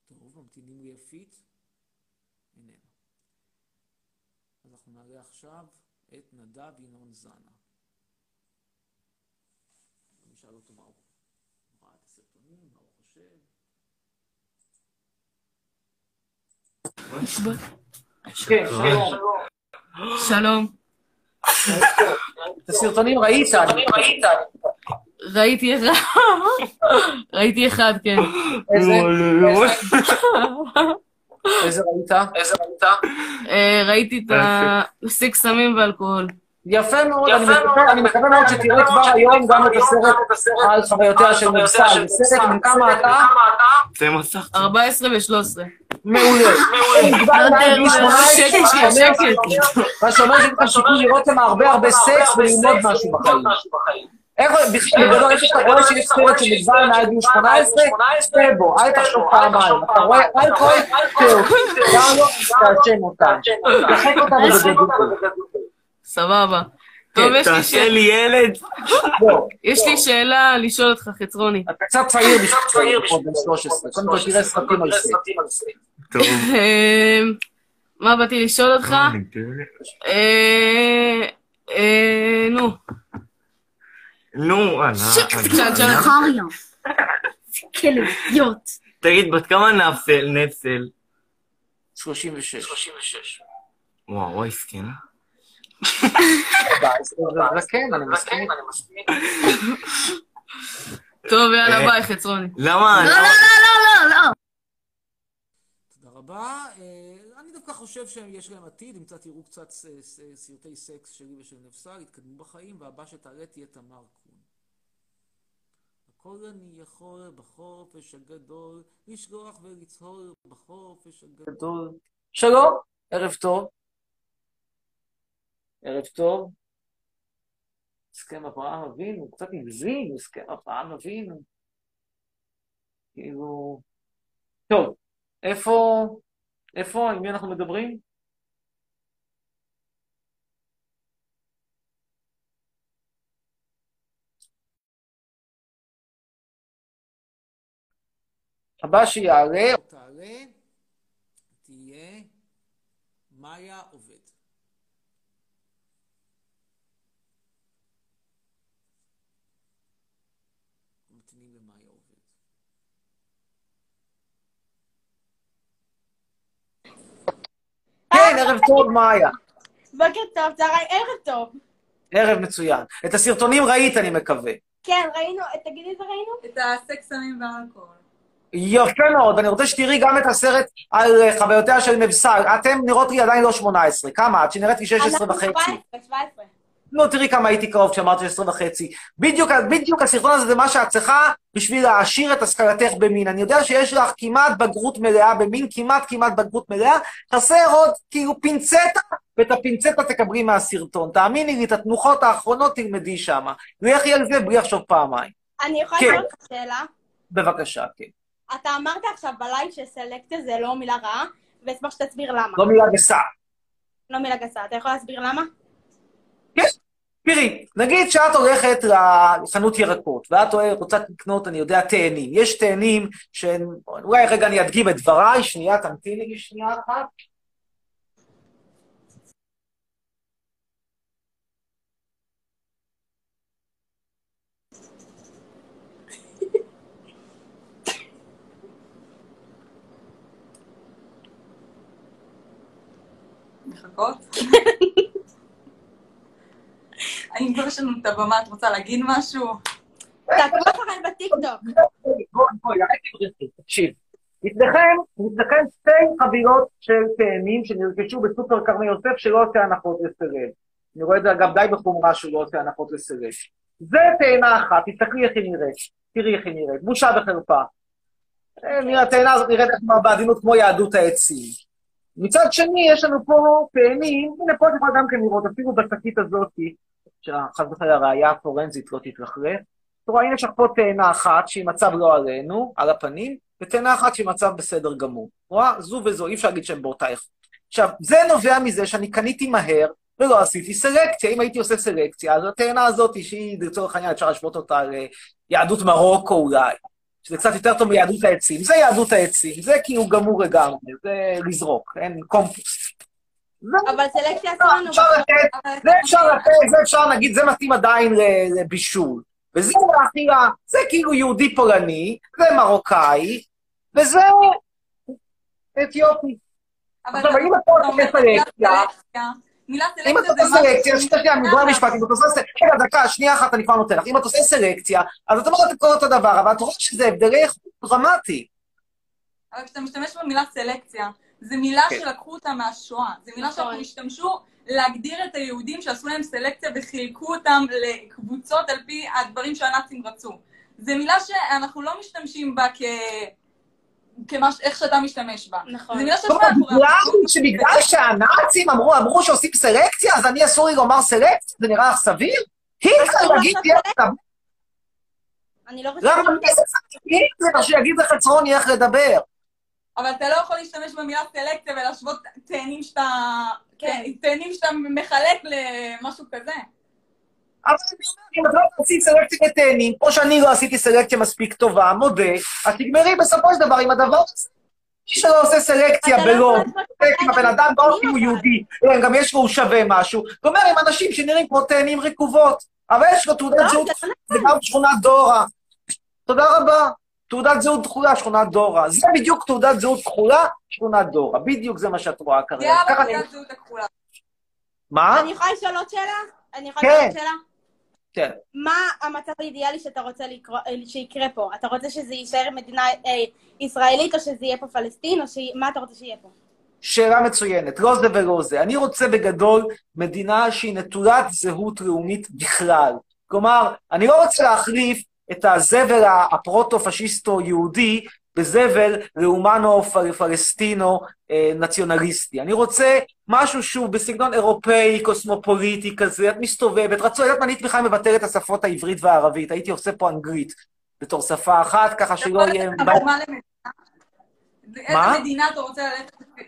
טוב, ממתינים ליפית. איננו. אז אנחנו נעלה עכשיו את נדב ינון זנה. נשאל אותו מה הוא ראה את הסרטונים, מה הוא חושב. כן, שלום. שלום. את הסרטונים ראית? ראיתי אחד. ראיתי אחד, כן. איזה? איזה ראית? איזה ראית? אה, ראיתי את הסיק סמים ואלכוהול. יפה מאוד, אני מקווה- מאוד שתראה כבר היום גם את הסרט על חוויותיה של מבצע. זה סרט בן כמה אתה? זה מסך. 14 ו-13. מעולה. מגוון מעל גיל 18, שקט, שאומר- שקט. מה שאומר שיש לך לראות שם הרבה הרבה סקס וללמוד משהו בחיים. איך, איפה שאתה רואה שיש סרט של מגוון מעל גיל 18, צא בו, אל תחשוב פעמיים. אתה רואה אלכוהול, תראו, גם לא תעשן אותם. תחק אותם בגדול. סבבה. טוב, יש לי תעשה שאלה. לי ילד. יש לי שאלה לשאול אותך, חצרוני. אתה קצת צעיר בשביל בן 13. קודם כל תראה סרטים על זה. טוב. אה, מה באתי לשאול אותך? אה, אה, נו. נו, אנא. שאל, שאל. חריה. כלב, אידיוט. תגיד, בת כמה נפסל, נפסל? 36. וואו, וואי, זקנה. כן, אני מסכים. טוב, יאללה, אה, ביי, חצרוני. למה? לא, לא, לא, לא, לא. תודה רבה. אה, אני דווקא חושב שיש להם עתיד, אם קצת יראו קצת ס- ס- סרטי סקס שלי ושל נפסל, יתקדמו בחיים, והבא שתעלה תהיה תמר הכל אני יכול בחופש הגדול, לשלוח ולצהול בחופש הגדול. שלום, ערב טוב. ערב טוב. הסכם אברהם אבינו, קצת הגזים, הסכם אברהם אבינו. כאילו... טוב, איפה, איפה, עם מי אנחנו מדברים? הבא שיעלה, תעלה, תהיה מאיה עובד. ממתינים למאיה עובד. כן, ערב טוב, מאיה. בוקר טוב, צהריים, ערב טוב. ערב מצוין. את הסרטונים ראית, אני מקווה. כן, ראינו, תגידי איזה ראינו? את הסקס סמים ואלכוהול. יפה מאוד, אני רוצה שתראי גם את הסרט על אה, חוויותיה של מבסל. אתם נראות לי עדיין לא 18. כמה את? שנראית לי 16 וחצי. אנחנו 17, 17. לא, תראי כמה הייתי קרוב כשאמרת 16 וחצי. בדיוק, בדיוק הסרטון הזה זה מה שאת צריכה בשביל להעשיר את השכלתך במין. אני יודע שיש לך כמעט בגרות מלאה במין, כמעט כמעט בגרות מלאה, חסר עוד כאילו פינצטה, ואת הפינצטה תקבלי מהסרטון. תאמיני לי, את התנוחות האחרונות תלמדי שמה. לכי על זה בלי לחשוב פעמיים. אני יכולה כן. לשאול אותך שאלה? בבקשה, כן. אתה אמרת עכשיו בלייב שסלקציה זה לא מילה רעה, ואשמח שתסביר למה. לא מילה גסה. לא מילה גסה. אתה יכול להסביר למה? כן. תראי, נגיד שאת הולכת לחנות ירקות, ואת רוצה לקנות, אני יודע, תאנים. יש תאנים שהם... אולי רגע אני אדגים את דבריי, שנייה, תמתיני לי שנייה אחת. מחכות? האם כבר יש לנו את הבמה, את רוצה להגיד משהו? תעקבו אחריי בטיקטוק. בואי, תקשיב. לפניכם, לפניכם שתי חבילות של תאנים שנרכשו בסופר כרמי יוסף שלא עושה הנחות לסרב. אני רואה את זה אגב די בחומרה שהוא לא עושה הנחות לסרב. זה תאנה אחת, תסתכלי איך היא נראית. תראי איך היא נראית. בושה וחרפה. נראה, התאנה הזאת נראית כמו בעדינות כמו יהדות העצים. מצד שני, יש לנו פה תאנים, הנה פה את יכולה גם כן לראות, אפילו בשקית הזאת, שחס וחלילה הראייה הפורנזית לא תתרחרף. אתה רואה, הנה יש לך פה תאנה אחת שהיא מצב לא עלינו, על הפנים, ותאנה אחת שהיא מצב בסדר גמור. רואה? זו וזו, אי אפשר להגיד שהן באותה איכות. עכשיו, זה נובע מזה שאני קניתי מהר ולא עשיתי סלקציה. אם הייתי עושה סלקציה, אז התאנה הזאת, שהיא לצורך העניין אפשר להשוות אותה ליהדות מרוקו אולי. שזה קצת יותר טוב מיהדות העצים. זה יהדות העצים, זה כאילו גמור לגמרי, זה לזרוק, אין קומפוסט. אבל סלקציה אסור לנו... אפשר לתת, זה אפשר לתת, זה אפשר להגיד, זה מתאים עדיין לבישול. וזה לאכילה, זה כאילו יהודי פולני, זה מרוקאי, וזה אתיופי. עכשיו, אם אתה עושה סלקציה, מילה אם אתה זה עושה. סלקציה, שנייה, מגרוע משפט, אם אתה עושה סלקציה, רגע, דקה, שנייה אחת, אני כבר נותן לך. אם אתה עושה סלקציה, אז אתה לא רואה את כל אותו דבר, אבל אתה רואה שזה הבדלי איכות דרמטי. אבל כשאתה משתמש במילה סלקציה, זו מילה כן. שלקחו אותה מהשואה. זו מילה שאנחנו השתמשו להגדיר את היהודים שעשו להם סלקציה וחילקו אותם לקבוצות על פי הדברים שהנאצים רצו. זו מילה שאנחנו לא משתמשים בה כ... כמש... איך שאתה משתמש בה. נכון. זו מילה זאת אומרת, שאתה בגלל שבגלל שהנאצים אמרו, אמרו שעושים סלקציה, אז אני אסור לי לומר סלקציה, זה נראה לך סביר? היטלר יגיד לי איך לדבר. אני לא חושבת... למה אני אעשה היטלר שיגיד לחצרוני איך לדבר? אבל אתה לא יכול להשתמש במילה סלקציה ולהשוות תאנים שאתה... כן. תאנים שאתה מחלק למשהו כזה. אבל אני אומר, אם את לא תעשי סלקציה לתאנים, כמו שאני לא עשיתי סלקציה מספיק טובה, מודה, אז תגמרי בסופו של דבר עם הדבר הזה. מי שלא עושה סלקציה לא סלקציה עם הבן אדם לא כי הוא יהודי, אלא גם יש לו, הוא שווה משהו, ואומר עם אנשים שנראים כמו תאנים רקובות, אבל יש לו תעודת לא, זהות, זה לא זה גם שכונת דורה. תודה רבה. תעודת זהות כחולה, שכונת דורה. זה בדיוק תעודת זהות כחולה, שכונת דורה. בדיוק זה מה שאת רואה כרגע. ככה אני- בתעודת זהות הכחולה. מה? אני יכולה לשאול עוד שאלה? אני יכולה כן. לשאול עוד שאלה? כן. מה המצב האידיאלי שאתה רוצה לקרוא, אה, שיקרה פה? אתה רוצה שזה יישאר מדינה אה, ישראלית, או שזה יהיה פה פלסטין, או ש... מה אתה רוצה שיהיה פה? שאלה מצוינת, לא זה ולא זה. אני רוצה בגדול מדינה שהיא נטולת זהות לאומית בכלל. כלומר, אני לא רוצה להחליף את הזבל הפרוטו-פשיסטו-יהודי בזבל לאומנו-פלסטינו-נציונליסטי. אני רוצה משהו שהוא בסגנון אירופאי, קוסמופוליטי כזה, את מסתובבת, רצו, יודעת מה, אני בכלל מבטל את השפות העברית והערבית, הייתי עושה פה אנגלית בתור שפה אחת, ככה שלא יהיה... אבל מה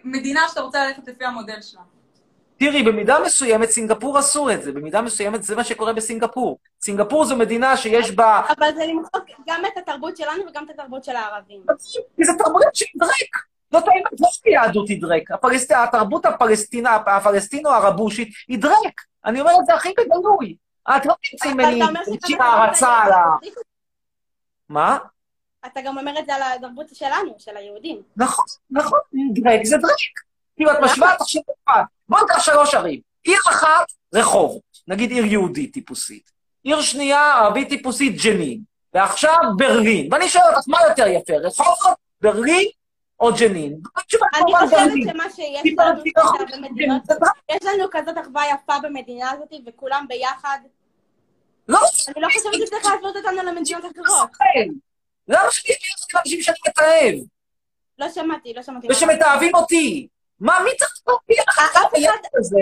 מדינה שאתה רוצה ללכת לפי המודל שלה. תראי, במידה מסוימת סינגפור עשו את זה, במידה מסוימת זה מה שקורה בסינגפור. סינגפור זו מדינה שיש בה... אבל זה למחוק גם את התרבות שלנו וגם את התרבות של הערבים. כי זו תרבות שהדרק. זאת האמת, לא שהיהדות תדרק. הפלסט... התרבות הפלסטינה, הפלסטינו-הרבושית ידרק. אני אומר את זה הכי בגלוי. את לא תמצאי ממני איזושהי הערצה על ה... מה? אתה גם אומר את זה על התרבות שלנו, של היהודים. נכון, נכון, דרק זה דרק. כאילו, את משווה, תחשבי לבד. בואו ניקח שלוש ערים. עיר אחת, רחובות. נגיד עיר יהודית טיפוסית. עיר שנייה, ערבית טיפוסית, ג'נין. ועכשיו, ברלין. ואני שואל אותך, מה יותר יפה, רחובות, ברלין או ג'נין? אני חושבת. שמה שיש לנו לא במדינות, יש לנו כזאת אחווה יפה במדינה הזאת, וכולם ביחד. לא, אני לא חושבת שצריך להשוות אותנו למדינות אחרות. למה שאני אהיה עם אנשים שאני מתעב? לא שמעתי, לא שמעתי. ושמתעבים אותי? מה, מי צריך להביא לך את היד הזה?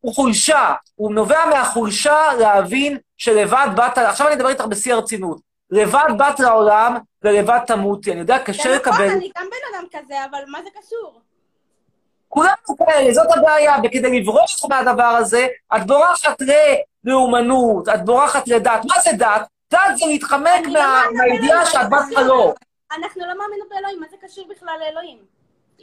הוא חולשה. הוא נובע מהחולשה להבין שלבד באת, עכשיו אני אדבר איתך בשיא הרצינות. לבד באת לעולם ולבד תמותי. אני יודע, קשה זה נכון, לקבל... אני גם בן אדם כזה, אבל מה זה קשור? כולנו כאלה, זאת הבעיה, וכדי לברוח מהדבר הזה, את בורחת ללאומנות, את בורחת לדת. מה זה דת? דת זה להתחמק מה- מהידיעה שאת בת חלום. אנחנו לא מאמינות באלוהים, מה זה קשור בכלל לאלוהים?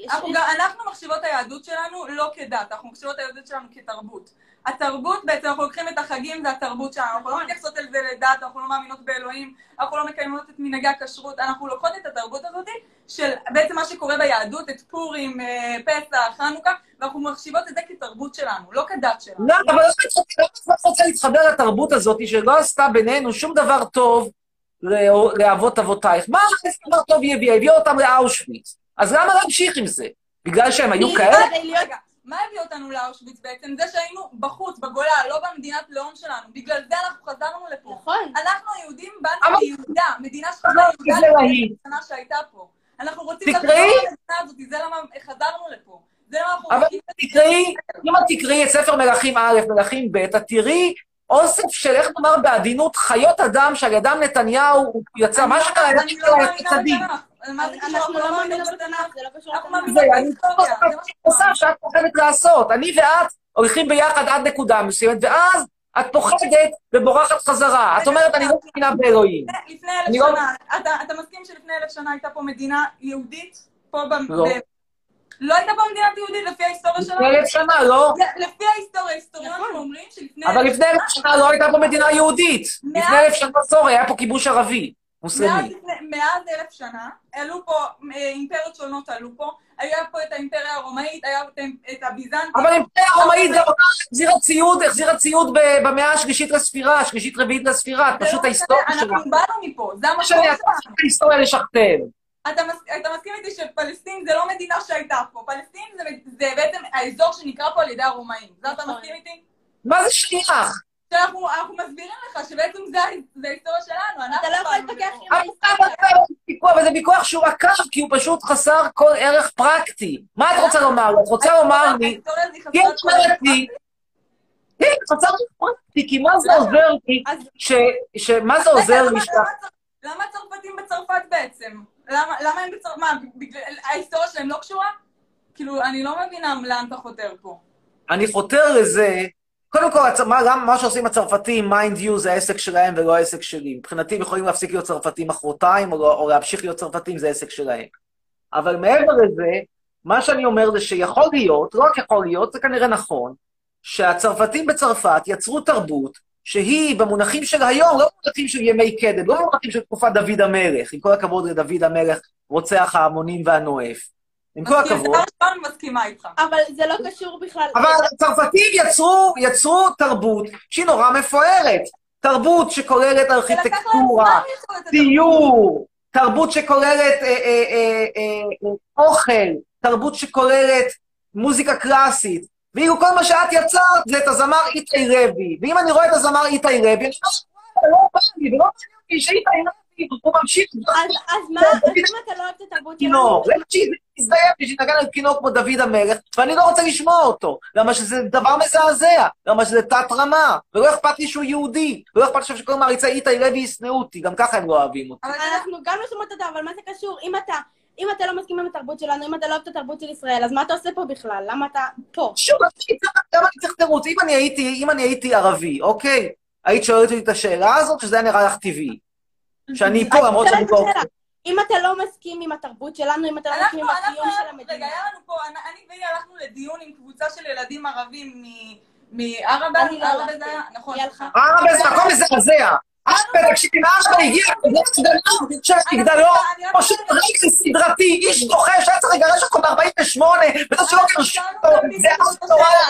אנחנו, גם, אנחנו מחשיבות את היהדות שלנו לא כדת, אנחנו מחשיבות את היהדות שלנו כתרבות. התרבות, בעצם אנחנו לוקחים את החגים, זה התרבות שלנו, אנחנו לא מתייחסות אל זה לדת, אנחנו לא מאמינות באלוהים, אנחנו לא מקיימות את מנהגי הכשרות, אנחנו לוקחות את התרבות הזאת של בעצם מה שקורה ביהדות, את פורים, אה, פסח, חנוכה, ואנחנו מחשיבות את זה כתרבות שלנו, לא כדת שלנו. לא, אבל למה את רוצה להתחבר לתרבות הזאת שלא עשתה בינינו שום דבר טוב לא- לאבות אבותייך? מה איזה דבר טוב היא הביאה? הביאה אותם לאושוויץ. אז למה להמשיך עם זה? בגלל שהם היו כאלה? רגע, מה הביא אותנו לאושוויץ בעצם? זה שהיינו בחוץ, בגולה, לא במדינת לאום שלנו. בגלל זה אנחנו חזרנו לפה. נכון. אנחנו היהודים באנו מיהודה, מדינה שחזרה לא, יהודה זה לפני. שנה שהייתה פה. אנחנו רוצים לחזור. למדינה הזאת, זה למה חזרנו לפה. אבל. תקראי, אם את תקראי את ספר מלכים א', מלכים ב', את תראי אוסף של, איך נאמר בעדינות, חיות אדם שעל ידם נתניהו יצא, מה שקרה, היה אני לא שקרה מאמינה צדיק. בתנ"ך. מה זה? אנחנו לא מאמינות בתנ"ך. בתנ"ך, זה לא קשור אנחנו לתנ"ך. מאמינות זה, אני בהיסטוריה. זה מה עושה שאת לעשות. אני ואת הולכים ביחד עד נקודה מסוימת, ואז את פוחדת ובורחת חזרה. את אומרת, אני לא מאמינה באלוהים. לפני אני אלף לא- שנה, אתה, מסכים שלפני אלף שנה הייתה פה מדינה יהודית? פה ב... לא. לא הייתה פה מדינה יהודית לפי ההיסטוריה שלנו? לפני אלף שנה, לא. לפי ההיסטוריה, היסטוריונים אומרים שלפני... אבל לפני אלף שנה לא הייתה פה מדינה יהודית. לפני אלף שנה, סורי, היה פה כיבוש ערבי, מוסלמי. מאז אלף שנה, עלו פה, אה, אימפריות שונות עלו פה, היה פה את האימפריה הרומאית, היה את- את הביזנטים. אבל האימפריה הרומאית גם החזירה ציוד, החזירה ציוד ב- במאה השלישית לספירה, השלישית רביעית לספירה, פשוט לא ההיסטוריה שלה. אנחנו באנו מפה, זה המקום שאני שלנו. ההיסטוריה לשכתב. אתה, מס, אתה מסכים איתי שפלסטין זה לא מדינה שהייתה פה, פלסטין זה, זה בעצם האזור שנקרא פה על ידי הרומאים. זה אתה מסכים איתי? מה זה שייך? שאנחנו אנחנו מסבירים לך שבעצם זה, זה ההיסטוריה שלנו, אנחנו... אתה לא יכול להתווכח. עם ההיסטוריה. ויכוח, וזה ויכוח שהוא עקר, כי הוא פשוט חסר כל ערך פרקטי. מה את רוצה לומר? את רוצה לומר לי, היא כי את חסרת כל אומרת לי, כן, חסר ערך פרקטי, כי מה זה עוזר לי, ש... ש- מה זה עוזר לי, למה הצרפתים בצרפת בעצם? למה, למה הם בצרפת? מה, ההיסטוריה שלהם לא קשורה? כאילו, אני לא מבינה לאן אתה חותר פה. אני חותר לזה, קודם כל, מה, גם מה שעושים הצרפתים, mind you, זה העסק שלהם ולא העסק שלי. מבחינתי הם יכולים להפסיק להיות צרפתים מחרתיים, או, לא- או להמשיך להיות צרפתים, זה עסק שלהם. אבל מעבר לזה, מה שאני אומר זה שיכול להיות, לא רק יכול להיות, זה כנראה נכון, שהצרפתים בצרפת יצרו תרבות שהיא במונחים של היום, לא במונחים של ימי קדם, לא במונחים של תקופת דוד המלך, עם כל הכבוד לדוד המלך, רוצח ההמונים והנואף. עם כל מסכים, הכבוד. אני מסכימה איתך. אבל זה לא קשור בכלל. אבל הצרפתים יצרו, יצרו תרבות שהיא נורא מפוארת. תרבות שכוללת ארכיטקטורה, ציור, תרבות שכוללת אה, אה, אה, אוכל, תרבות שכוללת מוזיקה קלאסית. ואילו כל מה שאת יצרת זה את הזמר איתי לוי. ואם אני רואה את הזמר איתי לוי, אני אומר, "וואלה, לא בא לי, ולא מעניין אותי שאיתי לוי, הוא ממשיך... אז מה, אז אם אתה לא אוהב את התרבות שלנו... למה שיזדיין לי שינגן על כינור כמו דוד המלך, ואני לא רוצה לשמוע אותו, למה שזה דבר מזעזע, למה שזה תת-רמה, ולא אכפת לי שהוא יהודי, ולא אכפת לי שכל מעריצי איתי לוי ישנאו אותי, גם ככה הם לא אוהבים אותי. אנחנו גם לא שומעות אותה, אבל מה זה קשור? אם אתה... אם אתה לא מסכים עם התרבות שלנו, אם אתה לא אוהב את התרבות של ישראל, אז מה אתה עושה פה בכלל? למה אתה פה? שוב, למה אני צריך תירוץ? אם אני הייתי ערבי, אוקיי? היית שואלת אותי את השאלה הזאת, שזה היה נראה לך טבעי. שאני פה, למרות שאני לא... השאלה. אם אתה לא מסכים עם התרבות שלנו, אם אתה לא מסכים עם הקיום של המדינה. רגע, היה לנו פה, אני אני והיא הלכנו לדיון עם קבוצה של ילדים ערבים מ- מערבה, אני לא ערבה הלכתי. זה היה, נכון. ערבה זה מקום מזעזע. ערבה, תקשיבי, מערבה הגיע מגדלון של מגדלון, פשוט רגל סדרתי, איש דוחה שהיה צריך לגרש אותו ב-48, וזה שלא גירשו אותו, זה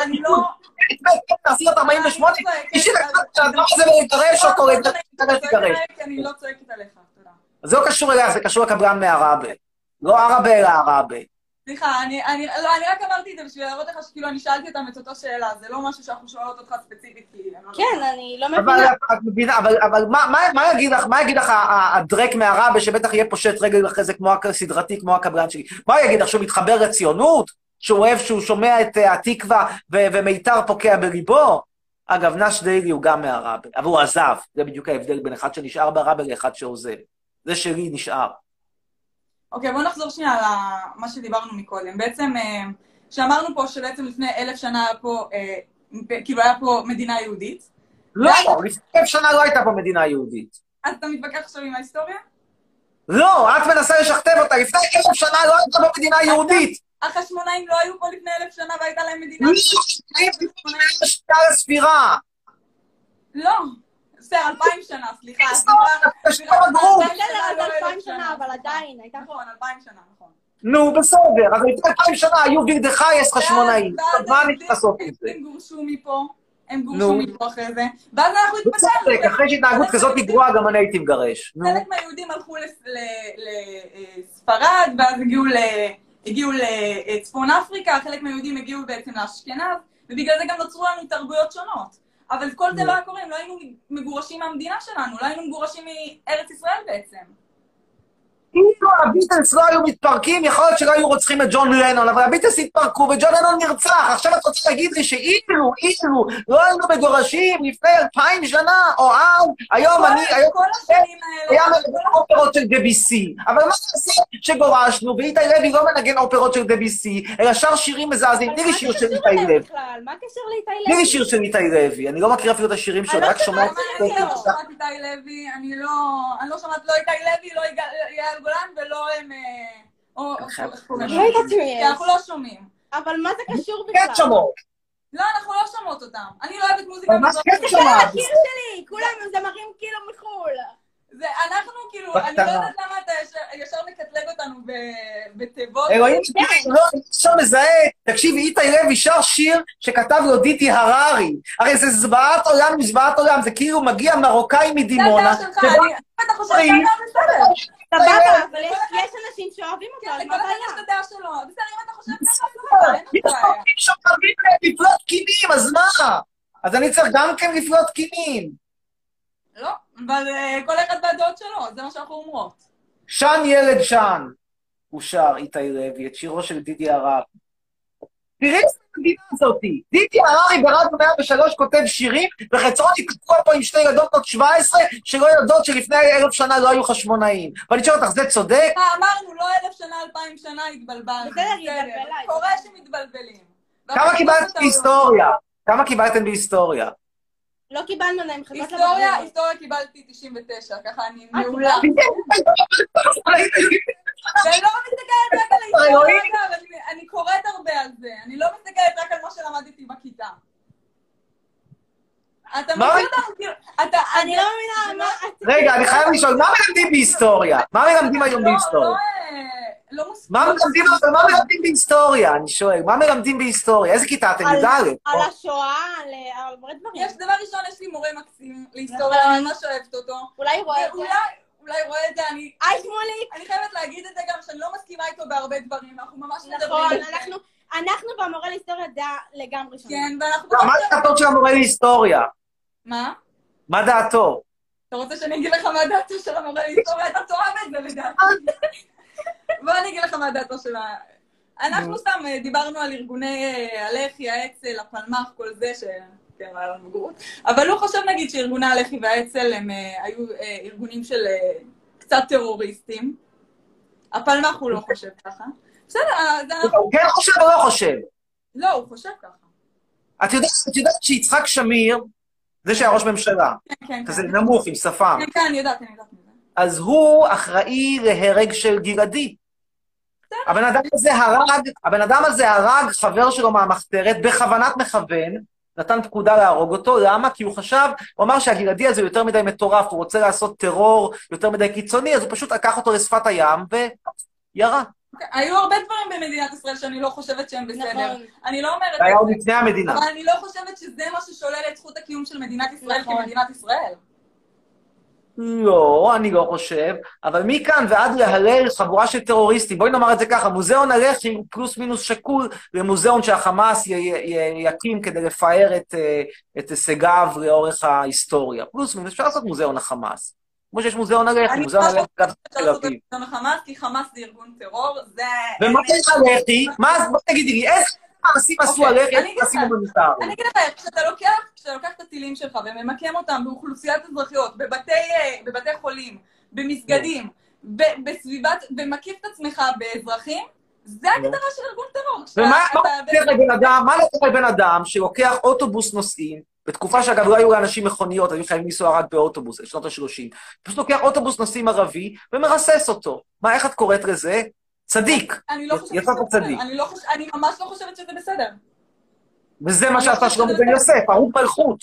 אני לא... תעשי אותו 48, אישי לקחת את הדבר הזה ולגרש אותו, לגרש, לגרש. כי אני לא צועקת עליך, תודה. זה לא קשור אליה, זה קשור לקבלן מערבה. לא ערבה אלא ערבה. סליחה, אני, אני, לא, אני רק אמרתי את זה בשביל להראות לך שכאילו אני שאלתי אותם את אותו שאלה, זה לא משהו שאנחנו שואלות אותך ספציפית, כי... לא כן, אני לא אבל מבינה. את מבינה, אבל, אבל מה, מה, מה יגיד לך, מה יגיד לך הדרק מערבה, שבטח יהיה פושט רגל אחרי זה כמו הסדרתי, כמו הקבלן שלי? מה יגיד לך, שהוא מתחבר לציונות? שהוא אוהב, שהוא שומע את אה, התקווה ומיתר פוקע בליבו? אגב, נש דיילי הוא גם מערבה, אבל הוא עזב. זה בדיוק ההבדל בין אחד שנשאר בערבה לאחד שעוזב. זה שלי נשאר. אוקיי, בואו נחזור שנייה למה שדיברנו מקודם. בעצם, אה, שאמרנו פה שבעצם לפני אלף שנה היה פה, אה, כאילו היה פה מדינה יהודית. לא, לפני אלף שנה לא הייתה פה מדינה יהודית. אז אתה מתווכח עכשיו עם ההיסטוריה? לא, את מנסה לשכתב אותה. לפני אלף שנה לא הייתה פה מדינה יהודית. החשמונאים לא היו פה לפני אלף שנה והייתה להם מדינה? לא, שנייה לספירה. לא. בסדר, אלפיים שנה, סליחה. סליחה, בגרות. בסדר, אז אלפיים שנה, אבל עדיין, הייתה פה... נכון, אלפיים שנה, נכון. נו, בסדר, אז לפני אלפיים שנה היו וירדכייס חשמונאים. מה אני צריך לעשות עם זה? הם גורשו מפה, הם. גורשו מפה אחרי זה, ואז אנחנו בצדק, התפצלנו. אחרי שהתנהגות כזאת גרועה, גם אני הייתי מגרש. חלק מהיהודים הלכו לספרד, ואז הגיעו ל- הגיעו לצפון אפריקה, חלק מהיהודים הגיעו בעצם לאשכנז, ובגלל זה גם נוצרו לנו תרבויות שונות. אבל כל זה לא היה קורה אם לא היינו מגורשים מהמדינה שלנו, לא היינו מגורשים מארץ ישראל בעצם. אילו הביטלס לא היו מתפרקים, יכול להיות שלא היו רוצחים את ג'ון לנון, אבל הביטלס התפרקו וג'ון לנון נרצח. עכשיו את רוצה להגיד לי שאילו, אילו, לא היינו מגורשים לפני אלפיים שנה, או אז, היום אני, היום כל השנים האלה, היה מנגן אופרות של דביסי. אבל מה נעשה שגורשנו, ואיתי לוי לא מנגן אופרות של דביסי, אלא שר שירים מזעזעים. תני לי שיר של איתי לוי. מה הקשר לאיתי תני לי לוי? שיר של איתי לוי. אני לא מכיר אפילו את השירים שלו, אני רק שומע את אני לא שומעת איתי לוי, אני לא... אני לא שומעת לא איתי לוי, לא יגאל- גולן ולא הם... אה, או... לא. אנחנו לא שומעים. אבל מה זה קשור כן בכלל? שמות. לא, אנחנו לא שומעות אותם. אני לא אוהבת מוזיקה ממש. כן שומעת. הקיר שלי, כולם זמרים כאילו מחו"ל. זה, אנחנו כאילו. אני לא יודעת למה אתה ישר- מקטלג אותנו בתיבות. אלוהים, כן. לא, מזהה, תקשיבי, איתי לוי שר שיר שכתב לו דיטי הררי. הרי זה זוועת עולם עם זוועת עולם, זה כאילו מגיע מרוקאי מדימונה. זה הדעה שלך, אני- אתה חושב שזה היה בסדר. סבבה, אבל יש יש אנשים שאוהבים אותו, אז כן, מה לכל אחד הבעיה? יש את הדעה שלו. בסדר, אם אתה חושב ככה, סבבה, אין יש לך בעיה. אנשים שאוהבים לפלוט קינים, אז מה? אז אני צריך גם כן לפלוט קינים. לא, אבל אה, כל אחד והדעות שלו, זה מה שאנחנו אומרות. שן ילד שן, הוא שר, איתי לוי, את שירו של דידי הררי. תראי איזה המדינה הזאתי. דידי הררי ברדיו 103 כותב שירים, וחצרוני תקוע פה עם שתי ילדות בנות 17, שלא יודעות שלפני אלף שנה לא היו חשמונאים. ואני שואל אותך, זה צודק? אה, אמרנו, לא אלף שנה, אלפיים שנה, התבלבלנו. קורה שמתבלבלים. כמה קיבלת בהיסטוריה? כמה קיבלתם בהיסטוריה? לא קיבלנו להם חזרות היסטוריה, לבגרות. היסטוריה קיבלתי 99, ככה אני אה, מעולה. ולא מסתכלת רק על ההיסטוריה, אני- אני קוראת הרבה על זה. אני לא מסתכלת רק על מה שלמדתי בכיתה. אתה כאילו, אתה... אני לא מבינה מה... רגע, אני חייב לשאול, מה מלמדים בהיסטוריה? מה מלמדים היום בהיסטוריה? לא, אה, לא מוס- מה מלמדים, אבל מה מלמדים בהיסטוריה? אני שואל, מה מלמדים בהיסטוריה? איזה כיתה אתם? י"א? על השואה, על על הרבה דברים. יש דבר ראשון, יש לי מורה מקסים להיסטוריה. אני ממש אוהבת אותו. אולי הוא רואה את זה. אולי רואה את זה, אני... היי שמוליק! אני חייבת להגיד את זה גם, שאני לא מסכימה איתו בהרבה דברים, אנחנו ממש מדברים נכון, על זה. אנחנו אנחנו והמורה להיסטוריה דעה לגמרי שונה. כן, ואנחנו... מה דעתו של המורה להיסטוריה? מה? מה דעתו? אתה רוצה שאני אגיד לך מה דעתו של המורה להיסטוריה? אתה תאהב את זה לדעתי. בוא אני אגיד לך מה דעתו של ה... אנחנו סתם אה, דיברנו על ארגוני אה, הלח"י, האצ"ל, הפלמ"ח, כל זה, ש... היה לנו בגרות. אבל הוא חושב נגיד שארגוני הלח"י והאצ"ל הם אה, היו אה, ארגונים של אה, קצת טרוריסטים. הפלמ"ח הוא לא חושב ככה. בסדר, אז אנחנו... הוא כן חושב או לא חושב? לא, הוא חושב ככה. את יודעת, את יודעת שיצחק שמיר, זה שהיה ראש ממשלה, כן, כן. כזה כן. נמוך עם שפם, כן, כן, אני יודעת, אני יודעת. אז הוא אחראי להרג של גלעדי. הבן אדם הזה הרג, הבן אדם הזה הרג חבר שלו מהמחתרת בכוונת מכוון, נתן פקודה להרוג אותו, למה? כי הוא חשב, הוא אמר שהגלעדי הזה יותר מדי מטורף, הוא רוצה לעשות טרור יותר מדי קיצוני, אז הוא פשוט לקח אותו לשפת הים וירה. אוקיי, היו הרבה דברים במדינת ישראל שאני לא חושבת שהם בסדר. נכון. אני לא אומרת... זה היה עוד לפני המדינה. אבל אני לא חושבת שזה מה ששולל את זכות הקיום של מדינת ישראל נכון. כמדינת ישראל. לא, אני לא חושב, אבל מכאן ועד להלל חבורה של טרוריסטים, בואי נאמר את זה ככה, מוזיאון הלח"י הוא פלוס מינוס שקול למוזיאון שהחמאס י- י- יקים כדי לפאר את, אה, את הישגיו לאורך ההיסטוריה. פלוס מינוס, אפשר לעשות מוזיאון החמאס. כמו שיש מוזיאון הלח"י, אני מוזיאון לא הלח"י גם חושבת בתל אביב. את זה מחמאס, כי חמאס זה ארגון טרור, זה... ומה זה הלח"י? מה, אז בואי תגידי לי, איזה מעשים עשו אוקיי, הלח"י, אני איזה אגיד מעשים לך. הומניטריים? אני אגיד לך, כשאתה לוקח, את הטילים שלך וממקם אותם באוכלוסיית אזרחיות, בבתי, אה, חולים, במסגדים, בסביבת, ומקיף את עצמך באזרחים, זה הגדרה של ארגון טרור. ומה מה אתה- לוקח לבן אדם, שלוקח אוטובוס נוסעים, בתקופה שאגב לא היו לאנשים מכוניות, היו חייבים לנסוע רק באוטובוס, בשנות ה-30, פשוט לוקח אוטובוס נוסעים ערבי ומרסס אותו. מה, איך את קוראת לזה? צדיק. אני לא חושבת יצאת שזה בסדר. צדיק. אני לא חוש- אני ממש לא חושבת שזה בסדר. וזה מה אני שעשה שלמה בן. יוסף, הרוג מלכות.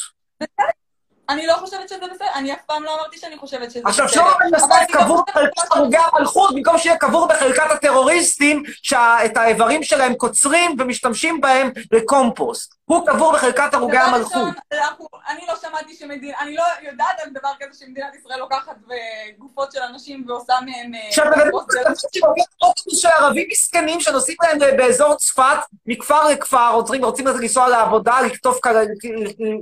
אני לא חושבת שזה בסדר, אני אף פעם לא אמרתי שאני חושבת שזה בסדר. עכשיו, שלמה בן יוסף לא קבור בחלקת הרוגי המלכות, במקום שיהיה קבור בחלקת הטרוריסטים, שאת האיברים שלהם קוצרים ומשתמשים בהם לקומפוסט. הוא קבור בחלקת הרוגי המלכות. אני לא שמעתי שמדינה, אני לא יודעת על דבר כזה שמדינת ישראל לוקחת גופות של אנשים ועושה מהם... אה, אוטובוס של ערבים מסכנים שנוסעים להם באזור צפת, מכפר לכפר, רוצים, רוצים לנסוע לעבודה,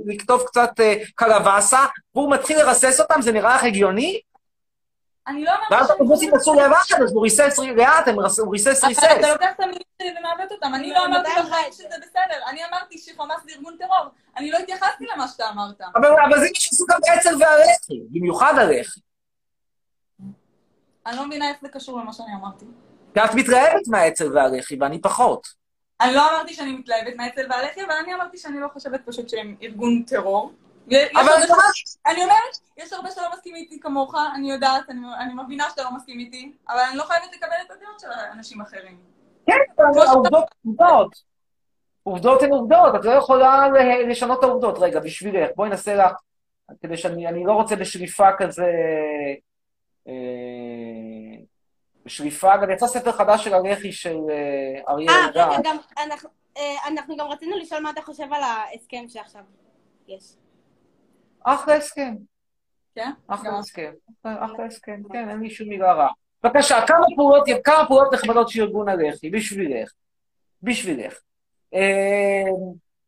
לקטוף קצת אה, קלווסה, והוא מתחיל לרסס אותם, זה נראה לך הגיוני? אני לא אמרתי ואז האוטובוסים נסעו לבד, אז הוא ריסס לאט, הוא ריסס אבל אתה ריסס. לוקח את המילים שלי ומעוות אותם. אני לא אמרתי בחיים שזה בסדר. אני אמרתי שחמאס זה ארגון טרור. אני לא התייחסתי למה שאתה אמרת. אבל אבל זה מה שעשו גם באצ"ל והלח"י, במיוחד הלח"י. אני לא מבינה איך זה קשור למה שאני אמרתי. כי את מתרעבת מהאצ"ל והלח"י, ואני פחות. אני לא אמרתי שאני מתלהבת מהאצ"ל והלח"י, אבל אני אמרתי שאני לא חושבת פשוט שהם ארגון טרור. אבל זה ממש- אני אומרת, יש הרבה שלא מסכימים איתי כמוך, אני יודעת, אני אני מבינה שאתה לא מסכים איתי, אבל אני לא חייבת לקבל את הדעות של אנשים אחרים. כן, אבל העובדות הן עובדות. עובדות הן עובדות, את לא יכולה ל- לשנות את העובדות. רגע, בשבילך, בואי נעשה לך, כדי שאני אני לא רוצה בשליפה כזה... אה, בשליפה, גם יצא ספר חדש של הלח"י של אה, אריה אה, אלדד. רגע, גם אנחנו- אה, אנחנו גם רצינו לשאול מה אתה חושב על ההסכם שעכשיו יש. אחלה הסכם. כן? אחלה הסכם. אחלה הסכם, כן, אין לי שום מילה רעה. בבקשה, כמה פעולות, כמה פעולות נחמדות של ארגון הלח"י, בשבילך. בשבילך. אה,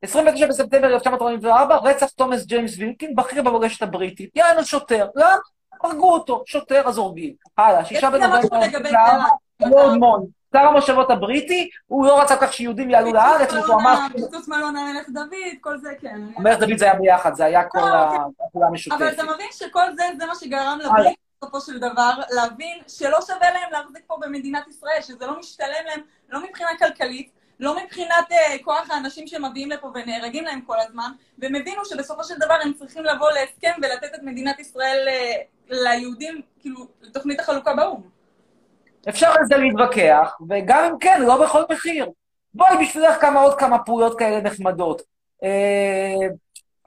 29 בספטמבר 1944, רצח תומאס ג'יימס וילקין, בכיר במורשת הבריטית. יענו שוטר. למה? הרגו אותו. שוטר, אז הורגים. הלאה, שישה בנובמבר, לורד מון, שר המושבות הבריטי, הוא לא רצה כך שיהודים יעלו לארץ, מלון אמר, פיצוץ מלון המלך דוד, כל זה כן. המלך דוד זה היה ביחד, זה היה כל ה- הפעולה אבל המשותפת. אתה מבין שכל זה, זה מה שגרם הלאה. לבריטים בסופו של דבר, להבין שלא שווה להם להחזיק פה במדינת ישראל, שזה לא משתלם להם, לא מבחינה כלכלית, לא מבחינת אה, כוח האנשים שמביאים לפה ונהרגים להם כל הזמן, והם הבינו שבסופו של דבר הם צריכים לבוא להסכם ולתת את מדינת ישראל אה, ליהודים, כאילו, לתוכנית החלוקה באו"ם. אפשר על זה להתווכח, וגם אם כן, לא בכל מחיר. בואי בשבילך כמה עוד כמה פעולות כאלה נחמדות. אה,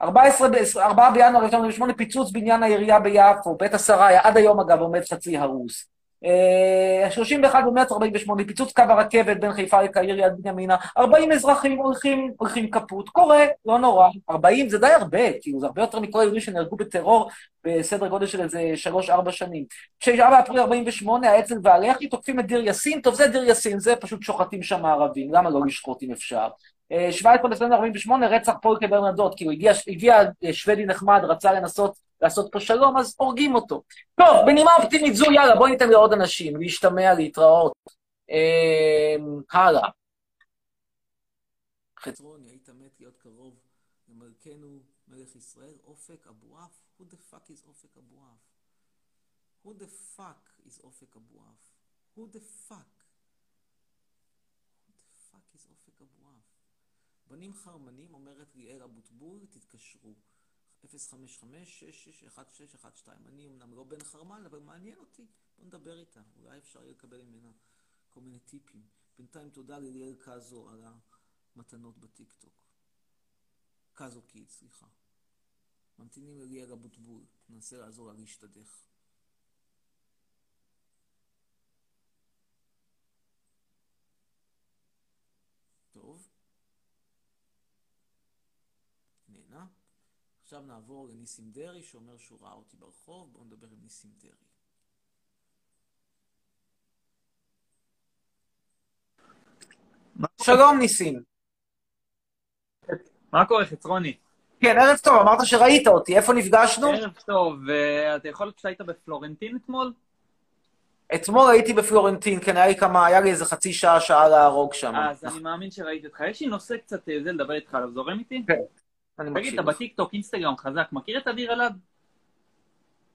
14, ב- 4 בינואר 1948, פיצוץ בניין העירייה ביפו, בית השריה, עד היום אגב עומד חצי הרוס. אה, 31 במרץ 48, פיצוץ קו הרכבת בין חיפה לקהיר יד בנימינה, 40 אזרחים הולכים, הולכים כפות, קורה, לא נורא. 40 זה די הרבה, כאילו זה הרבה יותר מכל היהודים שנהרגו בטרור בסדר גודל של איזה 3-4 שנים. 9 באפריל 48, האצ"ל והלח"י תוקפים את דיר יאסין, טוב זה דיר יאסין, זה פשוט שוחטים שם ערבים, למה לא לשחוט אם אפשר? אה, 17 בספטמבר 48, רצח פולקה ברנדוט, כאילו הגיע, הגיע אה, שוודי נחמד, רצה לנסות לעשות פה שלום, אז הורגים אותו. טוב, בנימה אופטימית זו, יאללה, בואי ניתן לעוד אנשים, להשתמע, להתראות. אה, הלאה. חצרוני, היית מת להיות קרוב למלכנו מלך ישראל, אופק אבואף? Who the fuck is אופק אבואף? Who the fuck is אופק אבואף? Who the fuck? Who the fuck is אופק אבואף? בנים חרמנים, אומרת ליאל אבוטבול, תתקשרו. 055-661612. אני אמנם לא בן חרמן, אבל מעניין אותי. בוא נדבר איתה, אולי אפשר יהיה לקבל ממנה כל מיני טיפים. בינתיים תודה לליאל קאזו על המתנות בטיקטוק. קאזו קיד, סליחה. ממתינים לליאל אבוטבול, ננסה לעזור לה להשתדך. טוב. נהנה. עכשיו נעבור לניסים דרעי, שאומר שהוא ראה אותי ברחוב. בואו נדבר עם ניסים דרעי. שלום ניסים. מה קורה, חצרוני? כן, ערב טוב, אמרת שראית אותי, איפה נפגשנו? ערב טוב, ואתה יכול להיות שהיית בפלורנטין אתמול? אתמול הייתי בפלורנטין, כן, היה לי כמה, היה לי איזה חצי שעה, שעה להרוג שם. אז אני מאמין שראיתי אותך. יש לי נושא קצת אה, זה לדבר איתך עליו, זורם איתי? כן, אני תגיד, מקשיב אתה לך. בטיקטוק, אינסטגרם חזק, מכיר את אדיר אלעד?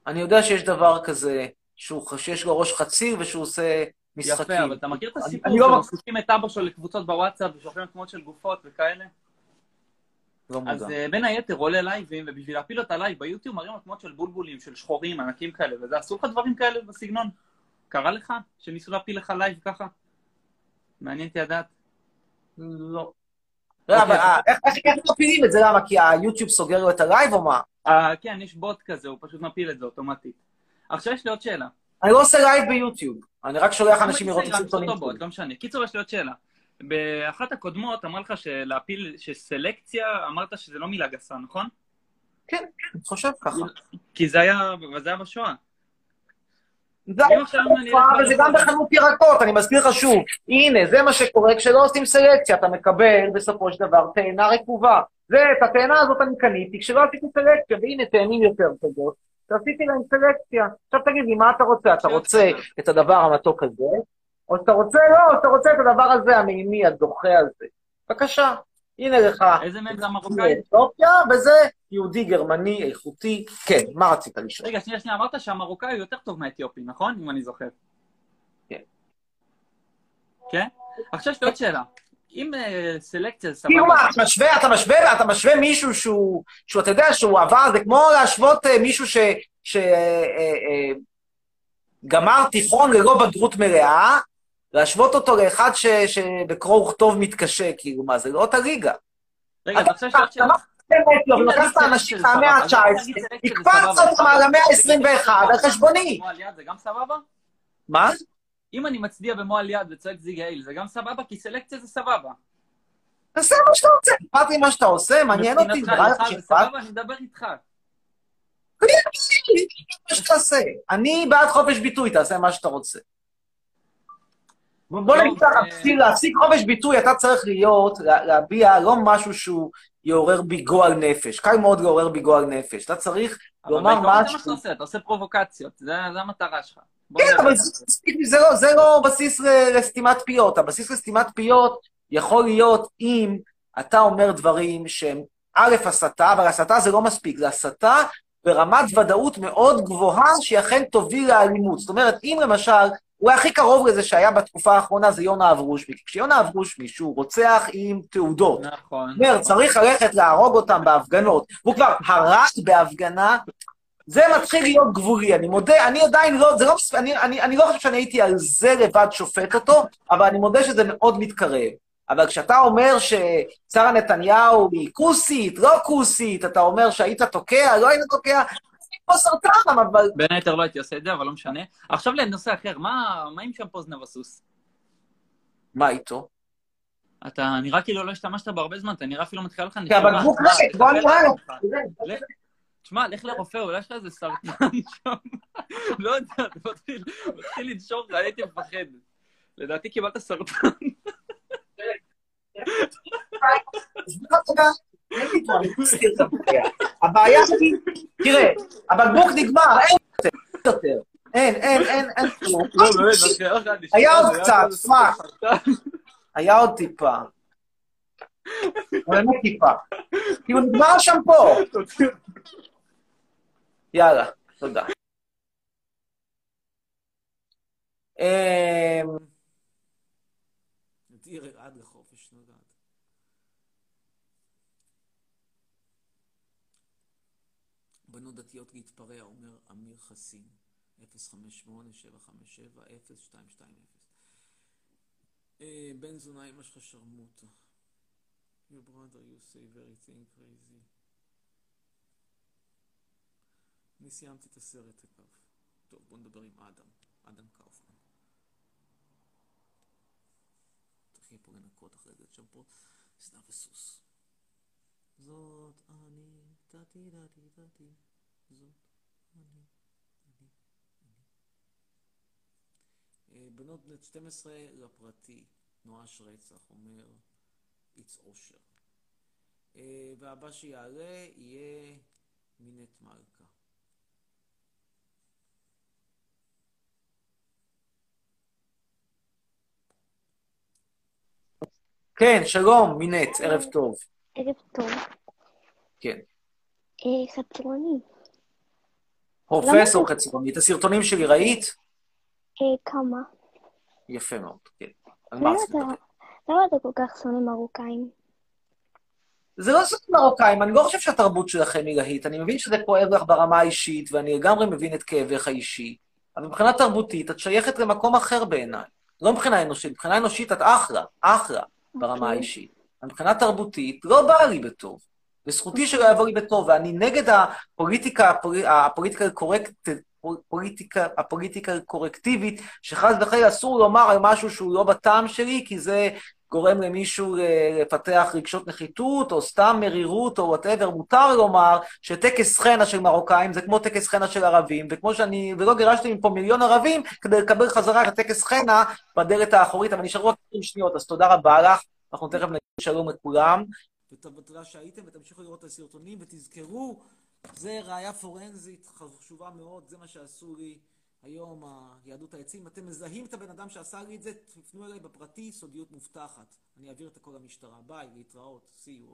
אני יודע שיש דבר כזה, שהוא- שיש לו ראש חציר ושהוא עושה משחקים. יפה, אבל אתה מכיר את הסיפור אני לא מכיר. שמוסיפים את אבא שלו לקבוצות בוואטסאפ ושולחים תמונות של גופות וכאלה? לא אז מודע. אה, בין היתר עולה לייבים, ובשביל להפיל את הלייב ביוטיוב מראים לו תמונות של בולבולים, של שחורים, ענקים כאלה, וזה עשו לך דברים כאלה בסגנון? קרה לך? שניסו להפיל לך לייב ככה? מעניין אותי לדעת. לא. לא, אבל אה, איך- מפילים את זה? למה? כי היוטיוב סוגר לו את הלייב או מה? אה, כן, יש בוט כזה, הוא פשוט מפיל את זה אוטומטית. עכשיו יש לי עוד שאלה. אני לא עושה לייב ביוטיוב, אני רק שולח אנשים לראות את הסרטונים. לא משנה. קיצור, יש לי עוד שאלה. באחת הקודמות אמר לך שלהפיל, שסלקציה, אמרת שזה לא מילה גסה, נכון? כן, אני חושב ככה. כי זה היה, זה היה בשואה. זה אם עכשיו אני אלך אבל זה גם בחנות ירקות, אני מזכיר לך שוב. הנה, זה מה שקורה כשלא עושים סלקציה, אתה מקבל בסופו של דבר תאנה רקובה. זה, את התאנה הזאת אני קניתי כשלא עשיתי סלקציה, והנה תאנים יותר טובות. שעשיתי להם סלקציה. עכשיו תגיד לי, מה אתה רוצה? אתה רוצה את הדבר המתוק הזה, או שאתה רוצה, לא, או שאתה רוצה את הדבר הזה, המימי, הדוחה הזה. בבקשה, הנה לך. איזה מהם זה המרוקאי? אתיופיה, וזה יהודי גרמני איכותי. כן, מה רצית לשאול? רגע, שנייה, שנייה, אמרת שהמרוקאי הוא יותר טוב מהאתיופי, נכון? אם אני זוכר. כן. כן? עכשיו יש לי עוד שאלה. אם אה, סלקציה זה כאילו סבבה... מה, אתה משווה, אתה משווה, אתה משווה מישהו שהוא, שהוא, אתה יודע, שהוא עבר, זה כמו להשוות אה, מישהו ש... ש אה, גמר תיכון ללא בגרות מלאה, להשוות אותו לאחד ש- שבקרוא וכתוב מתקשה, כאילו, מה, זה לא אותה ליגה. רגע, יש לי עוד שאלה. באמת, לא, אם לקחת נגיד אנשים סלקציה זה מהמאה סבבה, אז ה-19, נגיד סלקציה זה הקפצת סבבה. אותם על המאה ה-21 על חשבוני. זה גם סבבה? מה? אם אני מצדיע במו על יד וצועק זיג הייל, זה גם סבבה? כי סלקציה זה סבבה. תעשה מה שאתה רוצה. אכפת לי מה שאתה עושה, מעניין אותי? סבבה? אני מדבר איתך. מה שתעשה. אני בעד חופש ביטוי, תעשה מה שאתה רוצה. בוא נגיד ככה, אה, בשביל להשיג חופש ביטוי, אתה צריך להיות, לה- להביע לא משהו שהוא יעורר בי גועל נפש. קל מאוד לעורר בי גועל נפש. אתה צריך אבל לומר בעיקרון זה מה משהו. שאתה עושה, אתה עושה פרובוקציות, זה זה המטרה שלך. כן, אבל זה- לא- זה לא בסיס לסתימת פיות. הבסיס לסתימת פיות יכול להיות אם אתה אומר דברים שהם א', הסתה, אבל הסתה זה לא מספיק, זה הסתה ברמת ודאות מאוד גבוהה שהיא אכן תוביל לאלימות. זאת אומרת, אם למשל, אולי הכי קרוב לזה שהיה בתקופה האחרונה זה יונה אברושמי. כי כשיונה אברושמי, שהוא רוצח עם תעודות, נכון. אומר, צריך ללכת להרוג אותם בהפגנות, והוא כבר הרג בהפגנה, זה מתחיל להיות גבולי, אני מודה, אני עדיין לא, זה לא, אני, אני, אני לא חושב שאני הייתי על זה לבד שופט אותו, אבל אני מודה שזה מאוד מתקרב. אבל כשאתה אומר ששרה נתניהו היא כוסית, לא כוסית, אתה אומר שהיית תוקע, לא היית תוקע, סרטן, אבל... בין היתר לא הייתי עושה את זה, אבל לא משנה. עכשיו לנושא אחר, מה מה עם שמפו זנב הסוס? מה איתו? אתה נראה כאילו לא השתמשת בו הרבה זמן, אתה נראה אפילו מתחיל לך כי נשימה. הבקבוק מה, ריק, בוא נראה לו. תשמע, לך לרופא, אולי יש לך איזה סרטן שם. לא יודע, אתה מתחיל מתחיל לנשור לך, הייתי מפחד. לדעתי קיבלת סרטן. אין לי פה, אני מסתיר את הבעיה. הבעיה היא, תראה, הבקבוק נגמר, אין יותר. אין, אין, אין, אין כלום. לא, באמת, מתחילה לך נשימה, היה עוד זה קצת. סרטן. היה עוד טיפה. באמת טיפה. כאילו נגמר השמפו. יאללה, תודה. אמ, עד לחופש בנות דתיות להתפרע, אומר אמיר חסין, 058-757-0220. אה, בן זונה, אמא שלך שרמוטה. Your brother, you say very thing crazy. אני סיימתי את הסרט אגב. טוב, בוא נדבר עם אדם, אדם קאופמן. תתחיל פה לנקות אחרי זה את שמפו, זנב וסוס. זאת אני, דתי דתי דתי, זאת אני, אני, אני. אה, בנות בנות 12 לפרטי, נואש רצח, אומר איץ אושר. אה, והבא שיעלה יהיה מינט מלכה. כן, שלום, מינט, ערב טוב. ערב טוב. כן. אה, חצרוני. פרופסור חצרוני, את הסרטונים שלי ראית? אה, כמה? יפה מאוד, כן. על מה למה רצית לדבר? למה אתה כל כך שונא מרוקאים? זה לא סרט מרוקאים, אני לא חושב שהתרבות שלכם היא להיט. אני מבין שזה כואב לך ברמה האישית, ואני לגמרי מבין את כאבך האישי, אבל מבחינה תרבותית את שייכת למקום אחר בעיניי. לא מבחינה אנושית, מבחינה אנושית את אחלה, אחלה ברמה האישית. אבל מבחינה תרבותית לא בא לי בטוב. וזכותי שלא יבוא לי בטוב, ואני נגד הפוליטיקה, הפולי- הפוליטיקה ה correct, פוליטיקה, הפוליטיקה הקורקטיבית, שחס וחלילה אסור לומר על משהו שהוא לא בטעם שלי, כי זה גורם למישהו לפתח רגשות נחיתות, או סתם מרירות, או whatever, מותר לומר שטקס חינה של מרוקאים זה כמו טקס חינה של ערבים, וכמו שאני, ולא גירשתי מפה מיליון ערבים כדי לקבל חזרה את הטקס חינה בדלת האחורית, אבל נשארו רק 20 שניות, אז תודה רבה לך, אנחנו תכף נגיד שלום לכולם. ותודה שהייתם, ותמשיכו לראות את הסרטונים, ותזכרו זה ראייה פורנזית חשובה מאוד, זה מה שעשו לי היום היהדות העצים. אתם מזהים את הבן אדם שעשה לי את זה, תפנו אליי בפרטי, סודיות מובטחת. אני אעביר את הכל למשטרה. ביי, להתראות, see you.